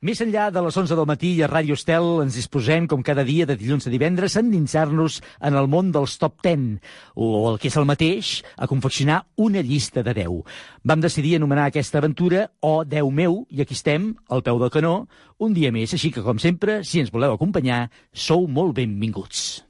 Més enllà de les 11 del matí a Ràdio Estel ens disposem, com cada dia de dilluns a divendres, a endinsar-nos en el món dels top 10, o el que és el mateix, a confeccionar una llista de 10. Vam decidir anomenar aquesta aventura O 10 meu, i aquí estem, al peu del canó, un dia més, així que, com sempre, si ens voleu acompanyar, sou molt benvinguts.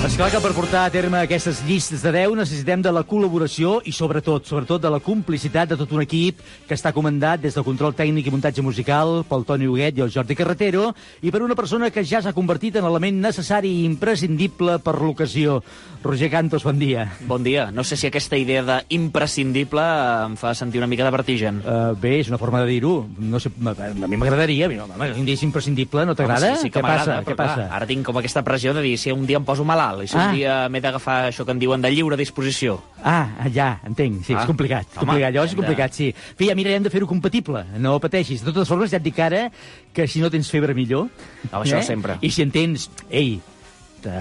Esclar que per portar a terme aquestes llistes de 10 necessitem de la col·laboració i sobretot, sobretot de la complicitat de tot un equip que està comandat des del control tècnic i muntatge musical pel Toni Huguet i el Jordi Carretero i per una persona que ja s'ha convertit en element necessari i imprescindible per l'ocasió. Roger Cantos, bon dia. Bon dia. No sé si aquesta idea d'imprescindible em fa sentir una mica de vertigen. Uh, bé, és una forma de dir-ho. No sé, a mi m'agradaria. No, home, un dia és imprescindible, no t'agrada? sí, sí que Què passa? Què però clar, passa? Ara tinc com aquesta pressió de dir si un dia em poso malalt i si Ah. m'he d'agafar això que en diuen de lliure disposició. Ah, ja, entenc, sí, Ah, és complicat. home, complicat. Llavors és complicat, sí. Fi, ja mirarem de fer-ho compatible, no pateixis. De totes formes, ja et dic ara que si no tens febre, millor. Eh? Ah, això sempre. I si en tens, ei, te-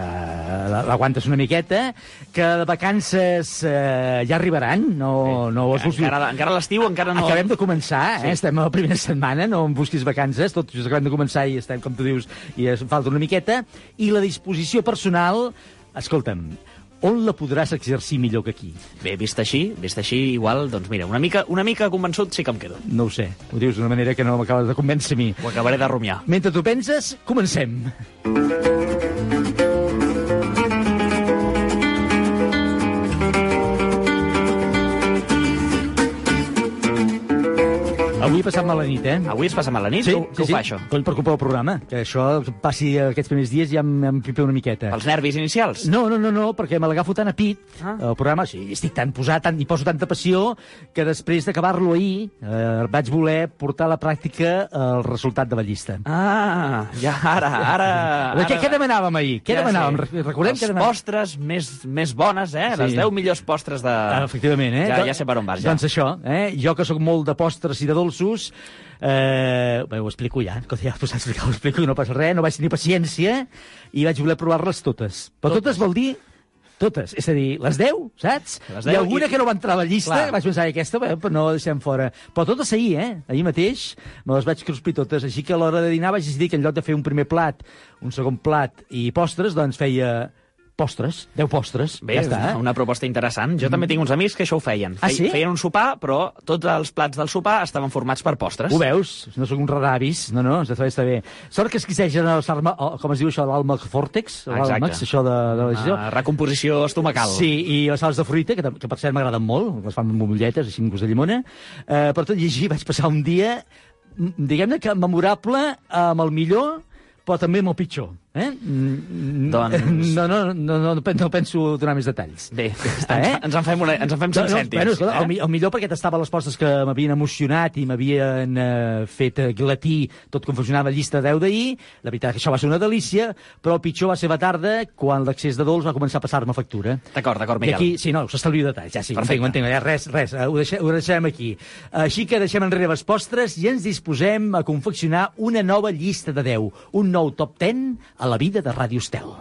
l'aguantes una miqueta, que de vacances eh, ja arribaran, no, no es busquis... Encara, encara l'estiu encara no... Acabem de començar, eh? Sí. estem a la primera setmana, no em busquis vacances, tot just acabem de començar i estem, com tu dius, i es falta una miqueta. I la disposició personal, escolta'm, on la podràs exercir millor que aquí? Bé, vist així, vist així, igual, doncs mira, una mica, una mica convençut sí que em quedo. No ho sé, ho dius d'una manera que no m'acabes de convèncer a mi. Ho acabaré de rumiar. Mentre tu penses, comencem. Avui he passat mala nit, eh? Avui es passa mal la nit? Sí, Què, sí, ho fa, això? Coll, per culpa del programa. Que això passi aquests primers dies ja em, em pipa una miqueta. Els nervis inicials? No, no, no, no, perquè me l'agafo tan a pit, ah. El programa, sí, estic tan posat, tant, hi poso tanta passió, que després d'acabar-lo ahir eh, vaig voler portar a la pràctica el resultat de la llista. Ah, ja, ara, ara... Ara, què, què demanàvem ahir? Què Ja demanàvem? Re- Recordem Les què demanàvem? postres més, més bones, eh? Sí. Les 10 millors postres de... Ah, efectivament, eh? Ja, Do- ja sé per on vas, ja. Doncs això, eh? Jo que sóc molt de postres i de dolços, eh, bé, ho explico ja, que ja us he explicat, ho explico, no passa res, no vaig tenir paciència i vaig voler provar-les totes. Però totes, totes vol dir totes, és a dir, les 10, saps? Les I 10 alguna i- que no va entrar a la llista, Clar. vaig pensar, "I aquesta, bé, però no la deixem fora. Però totes ahir, eh? Ahir mateix me les vaig cruspir totes, així que a l'hora de dinar vaig decidir que en lloc de fer un primer plat, un segon plat i postres, doncs feia postres, 10 postres, Bé, ja està. eh? una proposta interessant. Jo també tinc uns amics que això ho feien. Ah, sí? Feien un sopar, però tots els plats del sopar estaven formats per postres. Ho veus? No sóc un radavis. No, no, està bé, està bé. Sort que es quisegen els arma, el- com es diu això, l'alma fòrtex, l'àlmax, això de, de la decisió. Una recomposició estomacal. Sí, i les sals de fruita, que, que per cert m'agraden molt, les fan amb bombolletes, així amb gust de llimona. Eh, per tot i així vaig passar un dia, mm, diguem-ne que memorable amb el millor, però també amb el pitjor. Eh? Mm, Doncs- No, no, no, no, no, pen- no penso donar més detalls. Bé, està, eh? ens en fem, una, ens en fem cinc cèntims. bueno, escolta, eh? el, el millor perquè tastaven les postes que m'havien emocionat i m'havien eh, fet eh, glatí tot la llista de 10 d'ahir. La veritat que això va ser una delícia, però el pitjor va ser la tarda quan l'excés de dolç va començar a passar-me factura. D'acord, d'acord, I Miquel. aquí, sí, no, s'estalvio detalls, ja sí, ho Perfecte. entenc, ho entenc, ja, res, res, eh, ho, deixem, ho deixem aquí. Així que deixem enrere les postres i ens disposem a confeccionar una nova llista de 10, un nou top 10 a la vida de Ràdio Estel.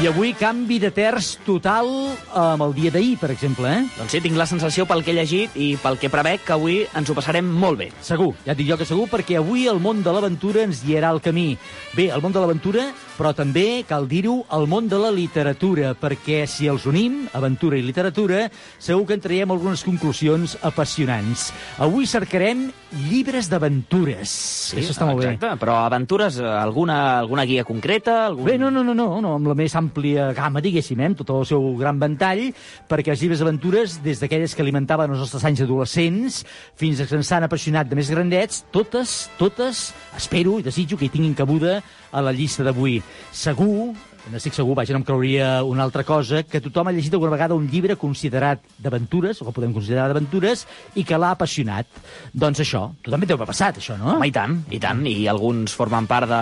I avui canvi de terç total amb el dia d'ahir, per exemple, eh? Doncs sí, tinc la sensació pel que he llegit i pel que prevec que avui ens ho passarem molt bé. Segur, ja et dic jo que segur, perquè avui el món de l'aventura ens guiarà el camí. Bé, el món de l'aventura, però també, cal dir-ho, el món de la literatura, perquè si els unim, aventura i literatura, segur que en traiem algunes conclusions apassionants. Avui cercarem llibres d'aventures. Això està molt bé. Exacte, però aventures, eh, alguna, alguna guia concreta? Algun... Bé, no, no, no, no, no, amb la més àmplia gamma, diguéssim, eh, amb tot el seu gran ventall, perquè els llibres d'aventures, des d'aquelles que alimentaven els nostres anys adolescents, fins a que ens han apassionat de més grandets, totes, totes, espero i desitjo que hi tinguin cabuda a la llista d'avui. Segur n'estic segur, vaja, no em creuria una altra cosa, que tothom ha llegit alguna vegada un llibre considerat d'aventures, o que podem considerar d'aventures, i que l'ha apassionat. Doncs això, tu també t'ho ha passat, això, no? Home, i tant, i tant. I alguns formen part de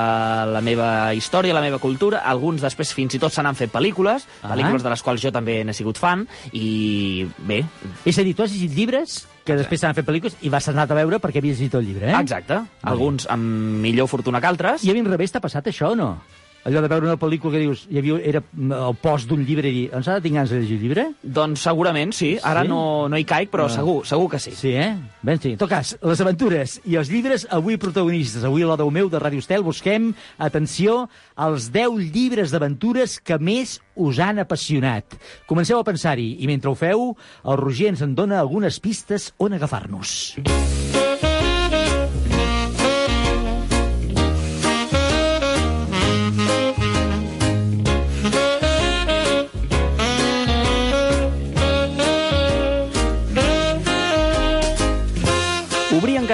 la meva història, la meva cultura. Alguns després fins i tot se n'han fet pel·lícules, Ah. pel·lícules de les quals jo també n'he sigut fan. I bé, És a dir, tu has llegit llibres que després s'han fet pel·lícules i vas anar a veure perquè havies llegit el llibre, eh? exacte. Alguns amb millor fortuna que altres. I a l'inrevés t'ha passat això o no? Allò de veure una pel·lícula que dius, hi havia, era el post d'un llibre i dir, doncs ara tinc ganes de llegir el llibre? Doncs segurament sí. Ara Sí? no, no hi caic, però Ah. segur, segur que sí. Sí, eh? Ben, sí. En tot cas, les aventures i els llibres, avui protagonistes. Avui a la Déu meu de Ràdio Estel busquem, atenció, els 10 llibres d'aventures que més us han apassionat. Comenceu a pensar-hi i mentre ho feu, el Roger ens en dona algunes pistes on agafar-nos. Obrir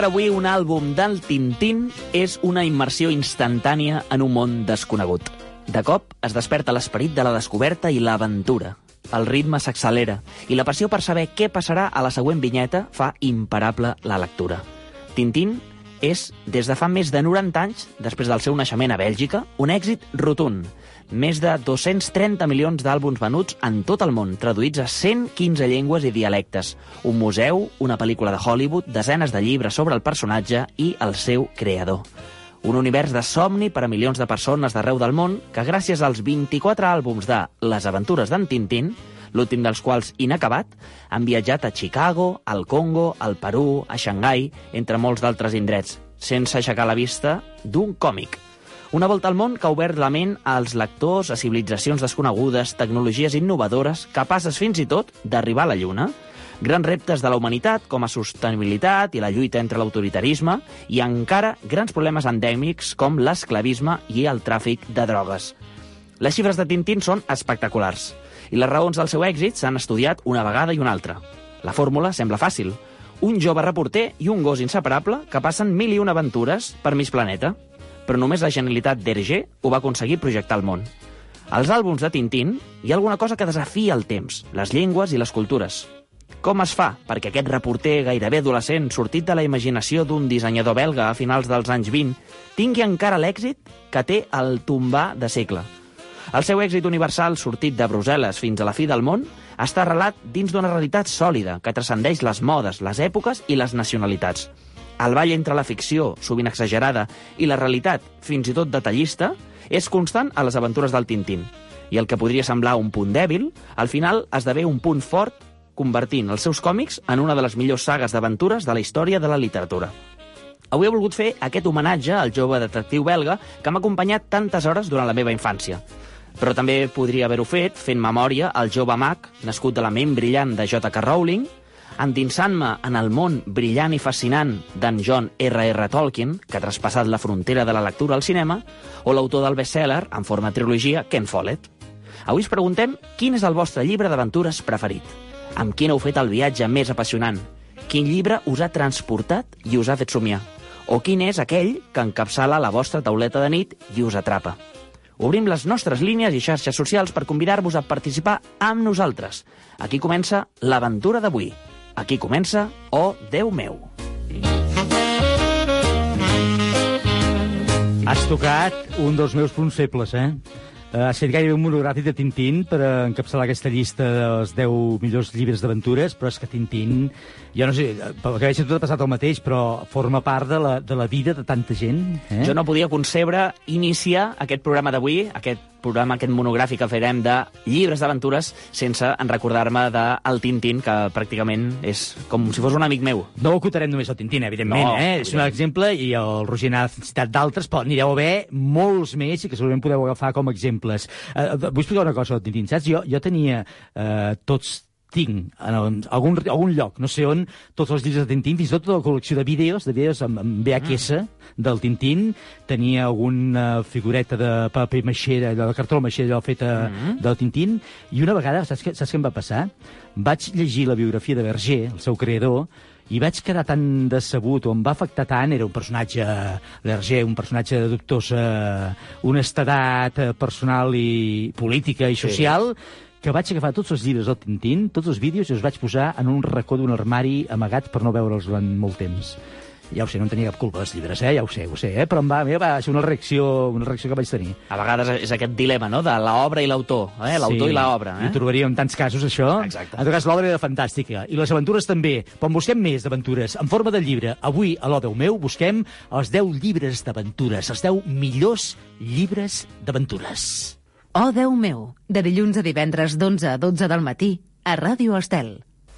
encara avui un àlbum del Tintín és una immersió instantània en un món desconegut. De cop es desperta l'esperit de la descoberta i l'aventura. El ritme s'accelera i la passió per saber què passarà a la següent vinyeta fa imparable la lectura. Tintín és, des de fa més de 90 anys, després del seu naixement a Bèlgica, un èxit rotund. Més de 230 milions d'àlbums venuts en tot el món, traduïts a 115 llengües i dialectes. Un museu, una pel·lícula de Hollywood, desenes de llibres sobre el personatge i el seu creador. Un univers de somni per a milions de persones d'arreu del món que gràcies als 24 àlbums de Les aventures d'en Tintín, l'últim dels quals inacabat, han viatjat a Chicago, al Congo, al Perú, a Xangai, entre molts d'altres indrets, sense aixecar la vista d'un còmic. Una volta al món que ha obert la ment als lectors, a civilitzacions desconegudes, tecnologies innovadores, capaces fins i tot d'arribar a la Lluna, grans reptes de la humanitat, com a sostenibilitat i la lluita entre l'autoritarisme, i encara grans problemes endèmics com l'esclavisme i el tràfic de drogues. Les xifres de Tintín són espectaculars, i les raons del seu èxit s'han estudiat una vegada i una altra. La fórmula sembla fàcil. Un jove reporter i un gos inseparable que passen mil i una aventures per mig planeta. Però només la genialitat d'Hergé ho va aconseguir projectar al món. Als àlbums de Tintín hi ha alguna cosa que desafia el temps, les llengües i les cultures. Com es fa perquè aquest reporter gairebé adolescent, sortit de la imaginació d'un dissenyador belga a finals dels anys 20, tingui encara l'èxit que té el tombà de segle? El seu èxit universal, sortit de Brussel·les fins a la fi del món, està arrelat dins d'una realitat sòlida que transcendeix les modes, les èpoques i les nacionalitats. El ball entre la ficció, sovint exagerada, i la realitat, fins i tot detallista, és constant a les aventures del Tintín. I el que podria semblar un punt dèbil, al final esdevé un punt fort, convertint els seus còmics en una de les millors sagues d'aventures de la història de la literatura. Avui he volgut fer aquest homenatge al jove detectiu belga que m'ha acompanyat tantes hores durant la meva infància. Però també podria haver-ho fet fent memòria al jove mag, nascut de la ment brillant de J.K. Rowling, endinsant-me en el món brillant i fascinant d'en John R.R. Tolkien, que ha traspassat la frontera de la lectura al cinema, o l'autor del best-seller, en forma de trilogia, Ken Follett. Avui us preguntem quin és el vostre llibre d'aventures preferit. Amb quin heu fet el viatge més apassionant? Quin llibre us ha transportat i us ha fet somiar? O quin és aquell que encapçala la vostra tauleta de nit i us atrapa? Obrim les nostres línies i xarxes socials per convidar-vos a participar amb nosaltres. Aquí comença l'aventura d'avui. Aquí comença Oh, Déu meu. Has tocat un dels meus punts febles, eh? Ha estat gairebé un monogràfic de Tintín per encapçalar aquesta llista dels 10 millors llibres d'aventures, però és que Tintín, jo no sé, pel que veig tot ha passat el mateix, però forma part de la, de la vida de tanta gent. Eh? Jo no podia concebre iniciar aquest programa d'avui, aquest programa, aquest monogràfic que farem de llibres d'aventures, sense en recordar-me del Tintín, que pràcticament és com si fos un amic meu. No ho acotarem només al Tintín, evidentment, No, eh? És un exemple, i el Roger n'ha citat d'altres, però anireu a veure molts més i que segurament podeu agafar com a exemples. Eh, vull explicar una cosa Tintín, saps? Jo, jo tenia eh, tots tinc en algun, algun lloc, no sé on, tots els llibres de Tintín, fins i tot tota la col·lecció de vídeos, de vídeos amb, amb VHS mm. del Tintín, tenia alguna figureta de paper maixera, de cartró maixera, allò feta mm. del Tintín, i una vegada, saps què, saps què em va passar? Vaig llegir la biografia de Berger, el seu creador, i vaig quedar tan decebut, o em va afectar tant, era un personatge, l'Hergé, un personatge de dubtosa honestedat eh, personal i política i social, sí. que vaig agafar tots els llibres del Tintín, tots els vídeos, i els vaig posar en un racó d'un armari amagat per no veure'ls durant molt temps. Ja ho sé, no en tenia cap culpa dels llibres, eh? ja ho sé, ho sé, eh? però em va, va ser una reacció, una reacció que vaig tenir. A vegades és aquest dilema, no?, de l'obra i l'autor, eh? l'autor sí, i l'obra. Eh? I trobaríem en tants casos, això. Exacte. En tot cas, l'obra era fantàstica. I les aventures també. Però en busquem més d'aventures, en forma de llibre. Avui, a l'O Déu meu, busquem els 10 llibres d'aventures, els 10 millors llibres d'aventures. Oh, Déu meu, de dilluns a divendres d'11 a 12 del matí, a Ràdio Estel.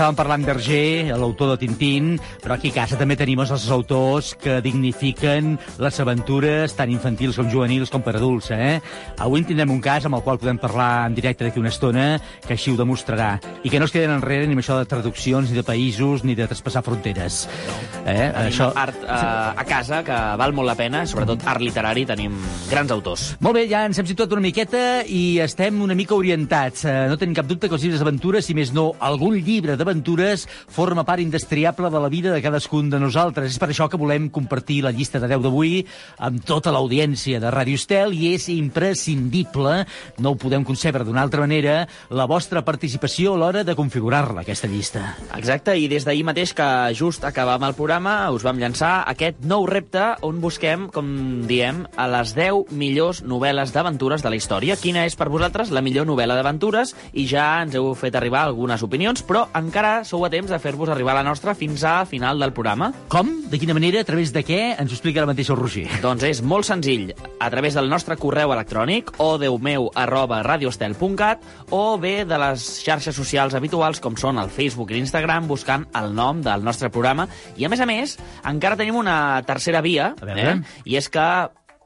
estàvem parlant d'Hergé, l'autor de Tintín, però aquí a casa també tenim els autors que dignifiquen les aventures tant infantils com juvenils com per adults, eh? Avui en tindrem un cas amb el qual podem parlar en directe d'aquí una estona, que així ho demostrarà, i que no es queden enrere ni amb això de traduccions, ni de països, ni de traspassar fronteres. Eh? Tenim Això... art eh, a casa que val molt la pena, sobretot art literari, tenim grans autors. Molt bé, ja ens hem situat una miqueta i estem una mica orientats. Eh, no tenim cap dubte que els llibres d'aventures, si més no, algun llibre d'aventures, forma part indestriable de la vida de cadascun de nosaltres. És per això que volem compartir la llista de 10 d'avui amb tota l'audiència de Ràdio Estel i és imprescindible, no ho podem concebre d'una altra manera, la vostra participació a l'hora de configurar-la, aquesta llista. Exacte, i des d'ahir mateix que just acabàvem el programa us vam llançar aquest nou repte on busquem, com diem, a les 10 millors novel·les d'aventures de la història. Quina és per vosaltres la millor novel·la d'aventures? I ja ens heu fet arribar algunes opinions, però encara sou a temps de fer-vos arribar la nostra fins a final del programa. Com? De quina manera? A través de què? Ens ho explica ara mateix el Roger. Doncs és molt senzill, a través del nostre correu electrònic o deumeu arroba radiostel.cat o bé de les xarxes socials habituals com són el Facebook i l'Instagram buscant el nom del nostre programa. I a més a més, encara tenim una tercera via, A veure. eh? i és que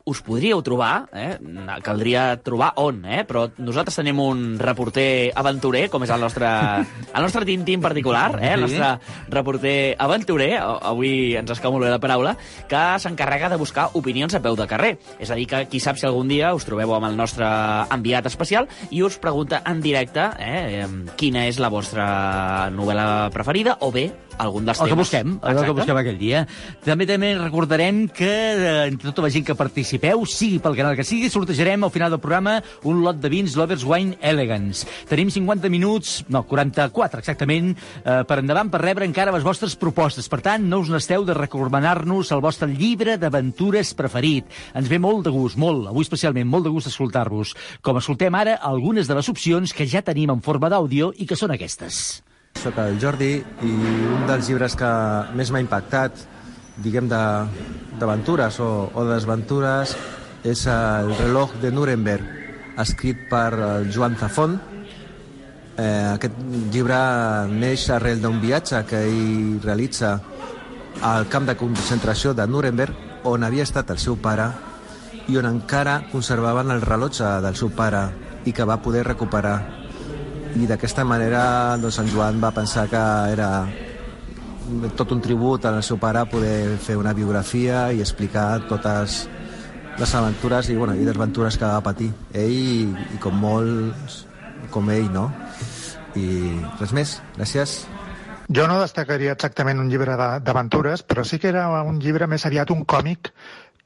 us podríeu trobar, eh? caldria trobar on, eh? però nosaltres tenim un reporter aventurer, com és el nostre, el nostre Tintín particular, eh? el nostre reporter aventurer, avui ens escau molt bé la paraula, que s'encarrega de buscar opinions a peu de carrer. És a dir, que qui sap si algun dia us trobeu amb el nostre enviat especial i us pregunta en directe eh, quina és la vostra novel·la preferida o bé algun dels El que temes. busquem, el que Exacte. busquem aquell dia. També també recordarem que eh, entre tota la gent que participeu, sigui pel canal que sigui, sortejarem al final del programa un lot de vins Lovers Wine Elegance. Tenim 50 minuts, no, 44 exactament, eh, per endavant per rebre encara les vostres propostes. Per tant, no us n'esteu de recomanar-nos el vostre llibre d'aventures preferit. Ens ve molt de gust, molt, avui especialment, molt de gust escoltar-vos. Com escoltem ara algunes de les opcions que ja tenim en forma d'àudio i que són aquestes. Soc el Jordi i un dels llibres que més m'ha impactat, diguem, d'aventures o, o de desventures, és el reloj de Nuremberg, escrit per el Joan Zafón. Eh, aquest llibre neix arrel d'un viatge que ell realitza al camp de concentració de Nuremberg, on havia estat el seu pare i on encara conservaven el rellotge del seu pare i que va poder recuperar i d'aquesta manera doncs, en Joan va pensar que era tot un tribut al seu pare poder fer una biografia i explicar totes les aventures i, bueno, i desventures que va patir ell i, i com molts com ell, no? I res més, gràcies. Jo no destacaria exactament un llibre d'aventures, però sí que era un llibre més aviat un còmic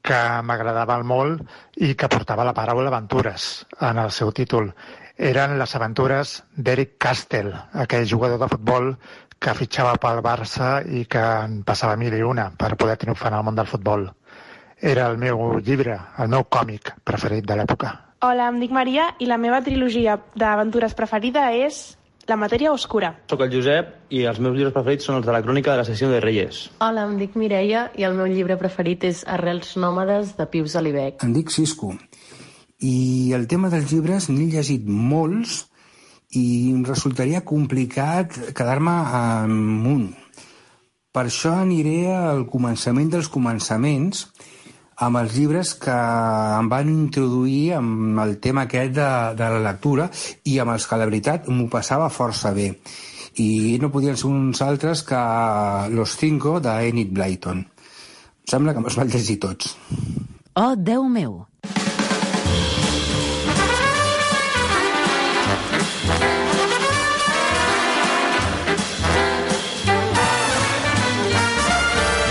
que m'agradava molt i que portava la paraula aventures en el seu títol. Eren les aventures d'Eric Castell, aquell jugador de futbol que fitxava pel Barça i que en passava mil i una per poder triomfar en el món del futbol. Era el meu llibre, el meu còmic preferit de l'època. Hola, em dic Maria i la meva trilogia d'aventures preferida és La matèria oscura. Soc el Josep i els meus llibres preferits són els de la crònica de l'assassino de Reyes. Hola, em dic Mireia i el meu llibre preferit és Arrels nòmades de Pius Alibec. Em dic Cisco. I el tema dels llibres n'he llegit molts i em resultaria complicat quedar-me amb un. Per això aniré al començament dels començaments amb els llibres que em van introduir amb el tema aquest de, de la lectura i amb els que la veritat m'ho passava força bé. i no podien ser uns altres que Los Cinco de Enid Blyton. Em sembla que me'ls vaig llegir tots. Oh, Déu meu!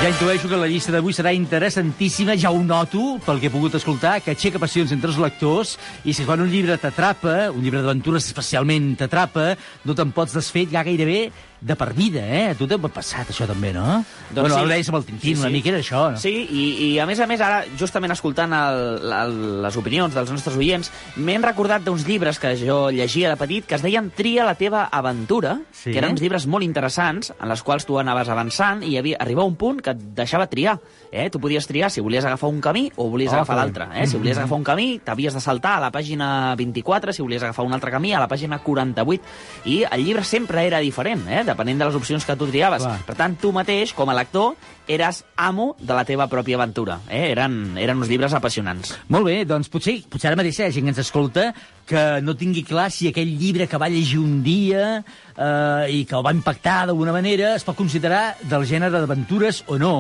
Ja intueixo que la llista d'avui serà interessantíssima, ja ho noto, pel que he pogut escoltar, que aixeca passions entre els lectors, i si quan un llibre t'atrapa, un llibre d'aventures especialment t'atrapa, no te'n pots desfer ja gairebé de per vida, eh? A tu t'ha passat això també, no? Doncs bueno, sí. el deies amb el Tintín, Sí, sí. una mica era això, no? Sí, i, i a més a més, ara, justament escoltant el, el, les opinions dels nostres oients, m'he recordat d'uns llibres que jo llegia de petit que es deien Tria la teva aventura, Sí. que eren uns llibres molt interessants, en les quals tu anaves avançant i havia, arribava un punt que et deixava triar. Eh? Tu podies triar si volies agafar un camí o volies Oh, agafar bé. l'altre. Eh? Si volies Mhm. agafar un camí, t'havies de saltar a la pàgina 24, si volies agafar un altre camí, a la pàgina 48. I el llibre sempre era diferent, eh? Depenent de les opcions que tu triaves. Clar. Per tant, tu mateix, com a lector, eres amo de la teva pròpia aventura. Eh? Eren, eren uns llibres apassionants. Molt bé, doncs potser, potser ara mateix hi ha gent que ens escolta que no tingui clar si aquell llibre que va llegir un dia eh, i que el va impactar d'alguna manera es pot considerar del gènere d'aventures o no.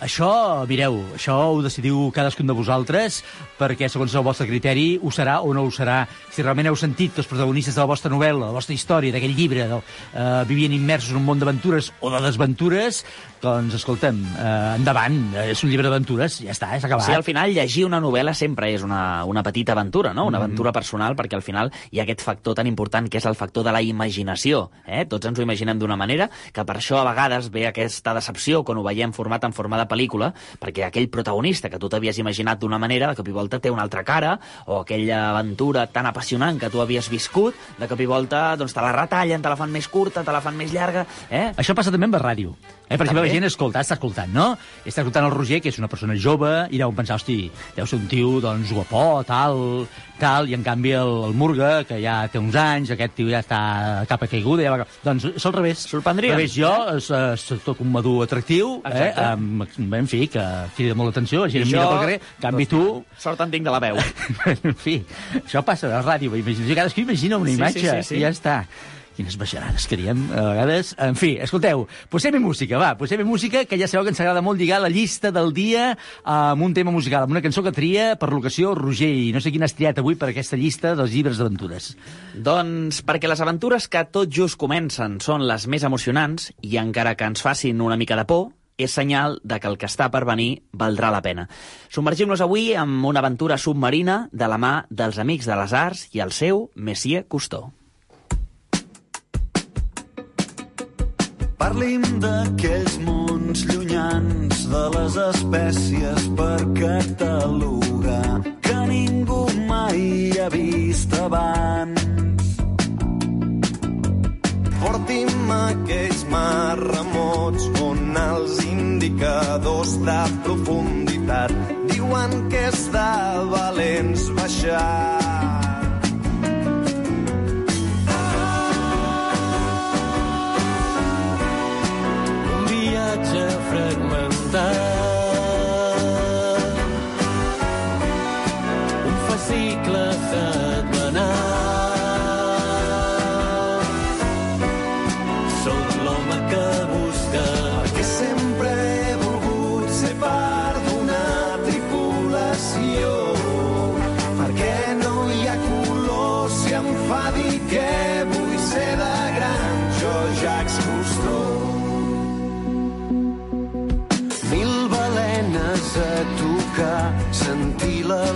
Això, mireu, això ho decidiu cadascun de vosaltres, perquè segons el vostre criteri ho serà o no ho serà. Si realment heu sentit que els protagonistes de la vostra novel·la, de la vostra història, d'aquell llibre, del, eh, vivien immersos en un món d'aventures o de desventures, doncs, escolta'm, eh, endavant, és un llibre d'aventures, ja està, és acabat. Sí, al final llegir una novel·la sempre és una, una petita aventura, no? Una aventura personal, perquè al final hi ha aquest factor tan important que és el factor de la imaginació. Eh? Tots ens ho imaginem d'una manera, que per això a vegades ve aquesta decepció quan ho veiem format en forma de pel·lícula, perquè aquell protagonista que tu t'havies imaginat d'una manera, de cop i volta té una altra cara, o aquella aventura tan apassionant que tu havies viscut, de cop i volta doncs, te la retallen, te la fan més curta, te la fan més llarga... Eh? Això passa també amb la ràdio. Eh? Per exemple, la gent escolta, està escoltant, no? Està escoltant el Roger, que és una persona jove, i deuen pensar, hosti, deu ser un tio, doncs, guapó, tal, tal, i en canvi el, el Murga, que ja té uns anys, aquest tio ja està a capa caiguda, ja va... Doncs és al revés. Sorprendria. Al revés, jo és, eh, soc tot un madur atractiu, eh? Exacte. Amb, en fi, que crida molt l'atenció, la gent mira pel carrer, en canvi tu... Sort en tinc de la veu. en fi, això passa a la ràdio, imaginació. Cadascú imagina una Sí, sí, imatge sí, sí. i ja està. Quines baixarades que diem, a vegades. En fi, escolteu, posem música, va, posem música, que ja sabeu que ens agrada molt lligar la llista del dia amb un tema musical, amb una cançó que tria per l'ocasió Roger, i no sé quina has triat avui per aquesta llista dels llibres d'aventures. Doncs perquè les aventures que tot just comencen són les més emocionants i encara que ens facin una mica de por, és senyal de que el que està per venir valdrà la pena. Submergim-nos avui amb una aventura submarina de la mà dels Amics de les Arts i el seu Messier Cousteau. Parlim d'aquells mons llunyans de les espècies per catalogar que ningú mai ha vist abans. Porti'm aquells mars remots on els indicadors de profunditat diuen que és de valents baixar. un viatge fragmentat.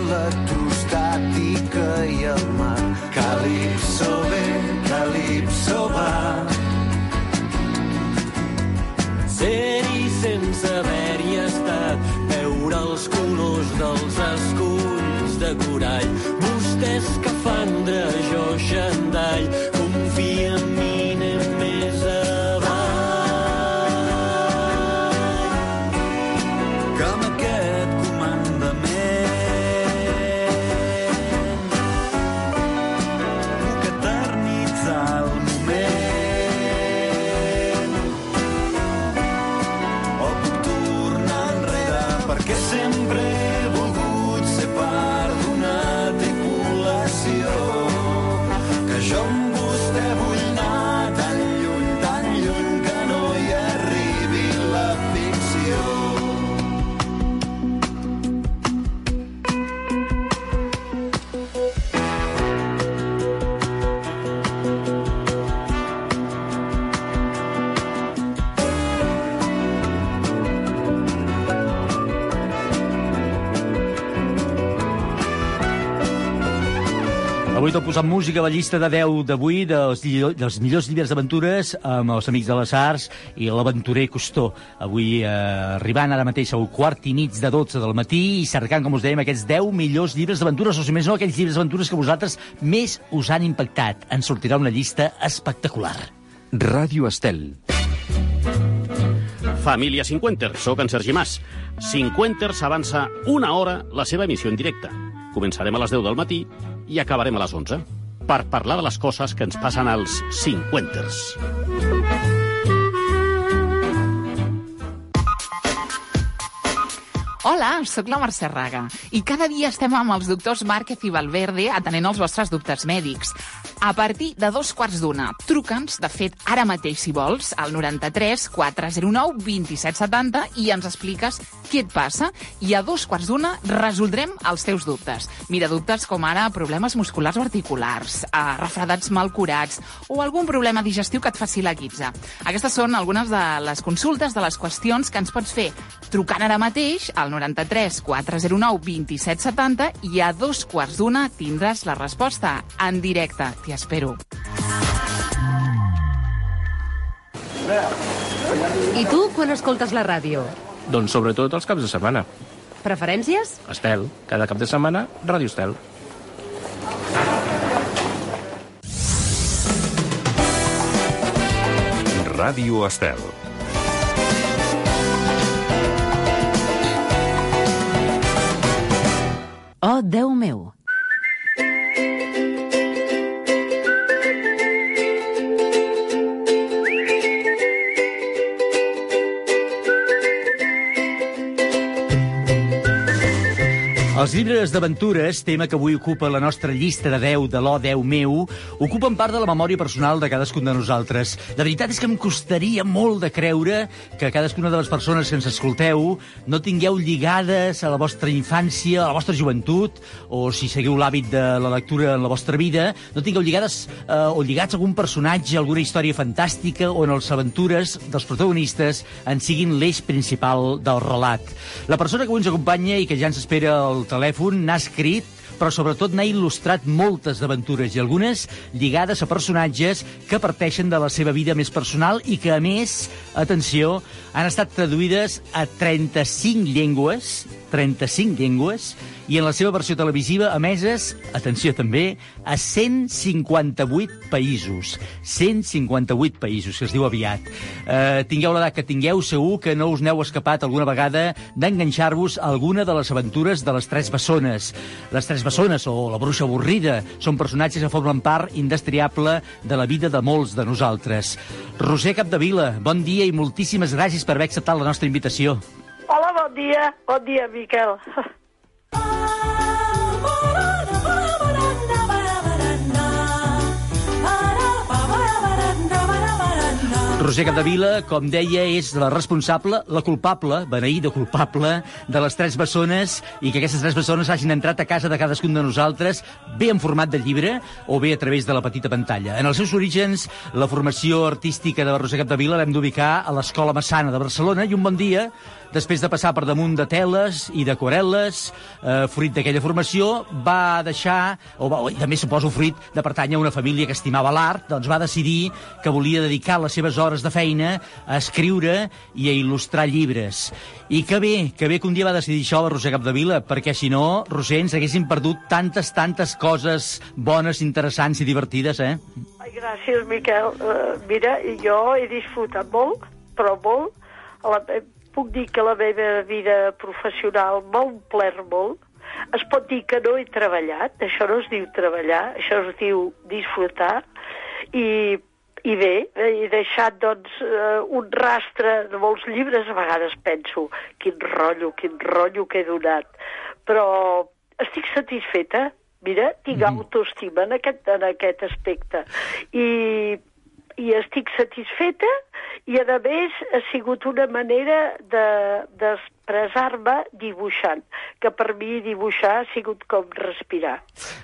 L'electrostàtica i el mar. Calipso ve, calipso va. ser-hi sense haver-hi estat, veure els colors dels esculls de corall, vostè escafandre, T'ho posat música a la llista de 10 d'avui dels, dels millors llibres d'aventures amb els amics de les arts i l'aventurer Costó. Avui eh, arribant ara mateix al quart i mig de 12 del matí i cercant, com us dèiem, aquests 10 millors llibres d'aventures, o si més no, aquells llibres d'aventures que vosaltres més us han impactat. En sortirà una llista espectacular. Ràdio Estel. Família Cinquenter, sóc en Sergi Mas. Cinquenters avança una hora la seva emissió en directe. Començarem a les 10 del matí i acabarem a les 11 per parlar de les coses que ens passen als Cinquenters. Hola, sóc la Mercè Raga i cada dia estem amb els doctors Márquez i Valverde atenent els vostres dubtes mèdics. A partir de dos quarts d'una, truca'ns, de fet, ara mateix, si vols, al 93 409 2770 i ens expliques què et passa i a dos quarts d'una resoldrem els teus dubtes. Mira, dubtes com ara problemes musculars o articulars, eh, refredats mal curats o algun problema digestiu que et faci la guitza. Aquestes són algunes de les consultes, de les qüestions que ens pots fer trucant ara mateix al 93 409 2770 i a dos quarts d'una tindràs la resposta en directe. T'hi espero. I tu, quan escoltes la ràdio? Doncs sobretot els caps de setmana. Preferències? Estel, cada cap de setmana, Ràdio Estel. Ràdio Estel. Oh, Déu meu! Els llibres d'aventures, tema que avui ocupa la nostra llista de 10 de l'O 10 meu, ocupen part de la memòria personal de cadascun de nosaltres. La veritat és que em costaria molt de creure que cadascuna de les persones que ens escolteu no tingueu lligades a la vostra infància, a la vostra joventut, o si seguiu l'hàbit de la lectura en la vostra vida, no tingueu lligades eh, o lligats a algun personatge, alguna història fantàstica on les aventures dels protagonistes en siguin l'eix principal del relat. La persona que avui ens acompanya i que ja ens espera al telèfon n'ha escrit però sobretot n'ha il·lustrat moltes aventures i algunes lligades a personatges que parteixen de la seva vida més personal i que, a més, atenció, han estat traduïdes a 35 llengües, 35 llengües, i en la seva versió televisiva emeses, atenció també, a 158 països. 158 països, que es diu aviat. Eh, tingueu l'edat que tingueu, segur que no us n'heu escapat alguna vegada d'enganxar-vos a alguna de les aventures de les Tres Bessones. Les Tres Bessones, o la Bruixa Avorrida, són personatges que formen part indestriable de la vida de molts de nosaltres. Roser Capdevila, bon dia i moltíssimes gràcies per haver acceptat la nostra invitació. Hola, bon dia. Bon dia, Miquel. Roser Capdevila, com deia, és la responsable, la culpable, beneïda culpable, de les tres bessones i que aquestes tres bessones hagin entrat a casa de cadascun de nosaltres, bé en format de llibre o bé a través de la petita pantalla. En els seus orígens, la formació artística de Roser Capdevila l'hem d'ubicar a l'Escola Massana de Barcelona i un bon dia, després de passar per damunt de teles i d'aquarel·les, eh, fruit d'aquella formació, va deixar, o, va, i també suposo fruit de pertànyer a una família que estimava l'art, doncs va decidir que volia dedicar les seves hores de feina a escriure i a il·lustrar llibres. I que bé, que bé que un dia va decidir això la Roser Capdevila, perquè si no, Roser, ens haguéssim perdut tantes, tantes coses bones, interessants i divertides, eh? Ai, gràcies, Miquel. Uh, mira, jo he disfrutat molt, però molt. La, puc dir que la meva vida professional m'ha omplert molt. Es pot dir que no he treballat, això no es diu treballar, això es diu disfrutar. I i bé, he deixat doncs, eh, un rastre de molts llibres, a vegades penso, quin rotllo, quin rotllo que he donat. Però estic satisfeta, mira, tinc mm. autoestima en aquest, en aquest aspecte. I, I estic satisfeta i a més ha sigut una manera de- d'expressar-me dibuixant, que per mi dibuixar ha sigut com respirar.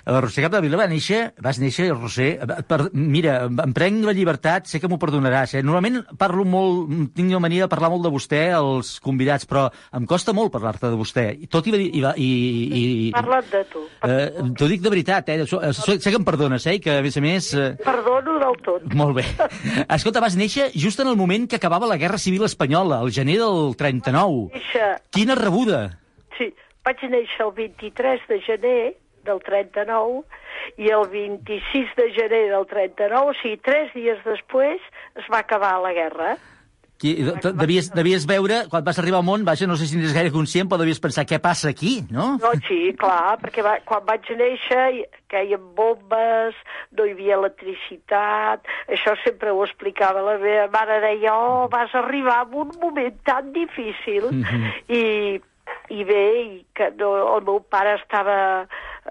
La Roser Capdevila va néixer, vas néixer, Roser, per, mira, em prenc la llibertat, sé que m'ho perdonaràs, eh? Normalment parlo molt, tinc la mania de parlar molt de vostè als convidats, però em costa molt parlar-te de vostè, tot i... i, i, i, i Parla't de tu. eh, T'ho dic de veritat, eh? Eh, Sé que em perdones, eh? Que, a més a més... Eh, Perdono del tot. molt bé. Escolta, vas néixer just en el moment que acabava la Guerra Civil Espanyola, el gener del 39. Néixer, Quina rebuda! sí, vaig néixer el 23 de gener del 39 i el 26 de gener del 39, o sigui, tres dies després es va acabar la guerra. Qui, de- devies, devies veure, quan vas arribar al món, vaja, no sé si n'és gaire conscient, però devies pensar què passa aquí, no? No, sí, clar, perquè va, quan vaig néixer caien bombes, no hi havia electricitat, això sempre ho explicava la meva mare, deia, oh, vas arribar en un moment tan difícil, i, i bé, i que no, el meu pare estava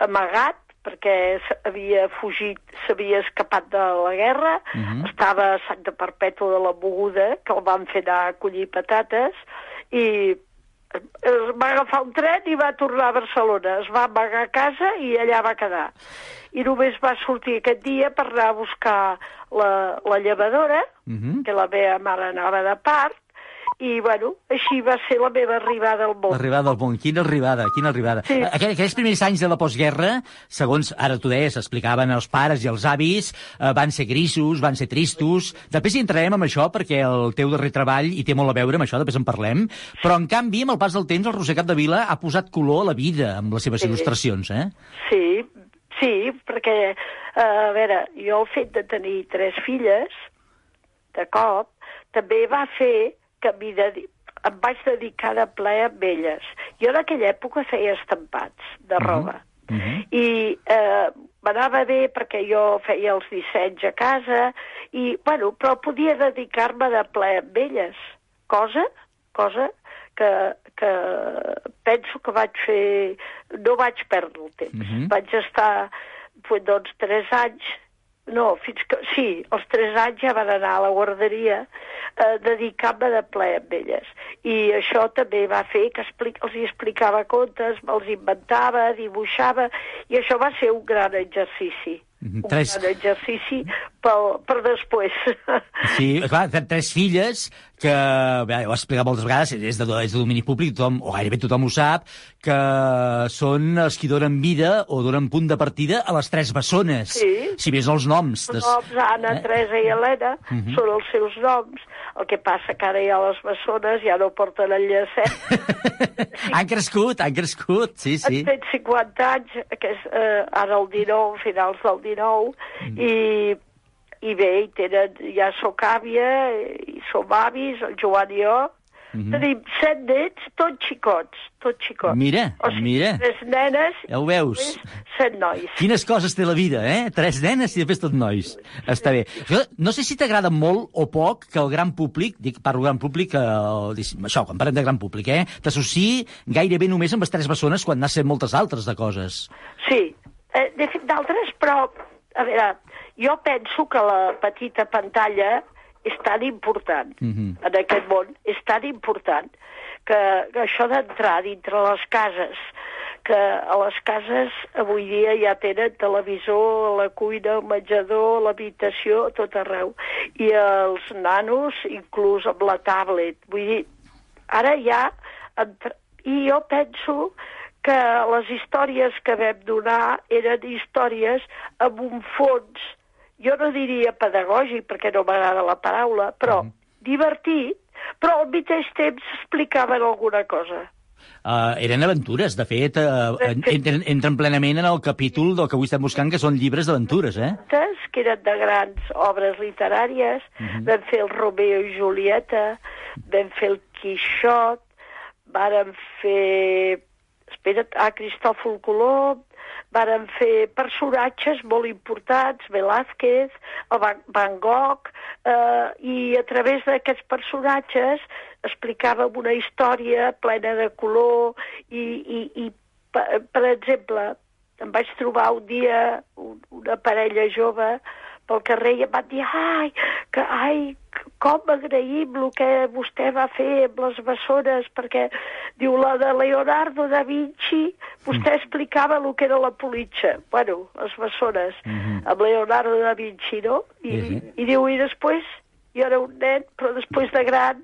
amagat, perquè havia fugit, s'havia escapat de la guerra, estava a Santa Perpètua de la Moguda, que el van fer anar a collir patates, i es va agafar un tren i va tornar a Barcelona. Es va amagar a casa i allà va quedar. I només va sortir aquest dia per anar a buscar la, la llevadora, Mhm. que la meva mare anava de part, i, bueno, així va ser la meva arribada al món. L'arribada al món, quina arribada, quina arribada. Sí. Aquell, aquells primers anys de la postguerra, segons ara tu deies, explicaven els pares i els avis, eh, van ser grisos, van ser tristos... Després hi entrarem amb això, perquè el teu darrer treball hi té molt a veure amb això, després en parlem, però en canvi, amb el pas del temps, el Roser Capdevila ha posat color a la vida amb les seves Sí. il·lustracions, eh? Sí, sí, perquè, eh, a veure, jo el fet de tenir tres filles, de cop, també va fer que m'hi dedi... em vaig dedicar de ple amb elles. Jo en aquella època feia estampats de roba. I eh, m'anava bé perquè jo feia els dissenys a casa, i, bueno, però podia dedicar-me de ple amb elles. Cosa, cosa que, que penso que vaig fer... No vaig perdre el temps. Mhm. Vaig estar, doncs, tres anys no, fins que... Sí, els tres anys ja van anar a la guarderia eh, dedicar-me de ple amb elles. I això també va fer que explic, els hi explicava contes, me'ls inventava, dibuixava, i això va ser un gran exercici. Mhm, Un tres- gran exercici per, per després. Sí, clar, tres filles que, bé, ho he explicat moltes vegades, és de, és de domini públic, tothom, o gairebé tothom ho sap, que són els qui donen vida o donen punt de partida a les tres bessones. Sí. Si més els noms. Els Des... noms Anna, Eh? Teresa i Helena Mhm. són els seus noms. El que passa que ara ja les bessones ja no porten el llacet. Han crescut, han crescut, sí, sí. Han fet 50 anys, que és, eh, ara el 19, finals del 19, Mm. i, i bé, i tenen, ja sóc àvia, i som avis, el Joan i jo. Mhm. Tenim set nets, tots xicots, tots xicots. Mira, o sigui, mira. tres nenes Ja ho veus. set nois. Quines coses té la vida, eh? Tres nenes i després tot nois. Està bé. Jo no sé si t'agrada molt o poc que el gran públic, dic, parlo gran públic, eh, això, quan parlem de gran públic, eh? T'associï gairebé només amb les tres bessones quan n'has fet moltes altres de coses. Sí, eh, de fet d'altres, però, a veure, jo penso que la petita pantalla és tan important Mhm. en aquest món, és tan important que, que això d'entrar dintre les cases, que a les cases avui dia ja tenen televisor, la cuina, el menjador, l'habitació, tot arreu. I els nanos, inclús amb la tablet. Vull dir, ara ja... Entra... I jo penso que les històries que vam donar eren històries amb un fons, jo no diria pedagògic, perquè no m'agrada la paraula, però divertit, però al mateix temps explicaven alguna cosa. Uh, eren aventures, de fet, uh, entren, entren plenament en el capítol del que avui estem buscant, que són llibres d'aventures, eh? Que eren de grans obres literàries, Mhm. vam fer el Romeo i Julieta, vam fer el Quixot, vàrem fer... Espera't, ah, Cristòfol Colom, vàrem fer personatges molt importants, Velázquez, el Van, Gogh, eh, i a través d'aquests personatges explicàvem una història plena de color i, i, i per, exemple, em vaig trobar un dia un, una parella jove pel carrer i em van dir, ai, que, ai, com agraïm el que vostè va fer amb les bessones, perquè, diu, la de Leonardo da Vinci, vostè explicava el que era la politxa, bueno, les bessones, amb Leonardo da Vinci, no? I, Sí, sí. i diu, i després, jo era un nen, però després de gran,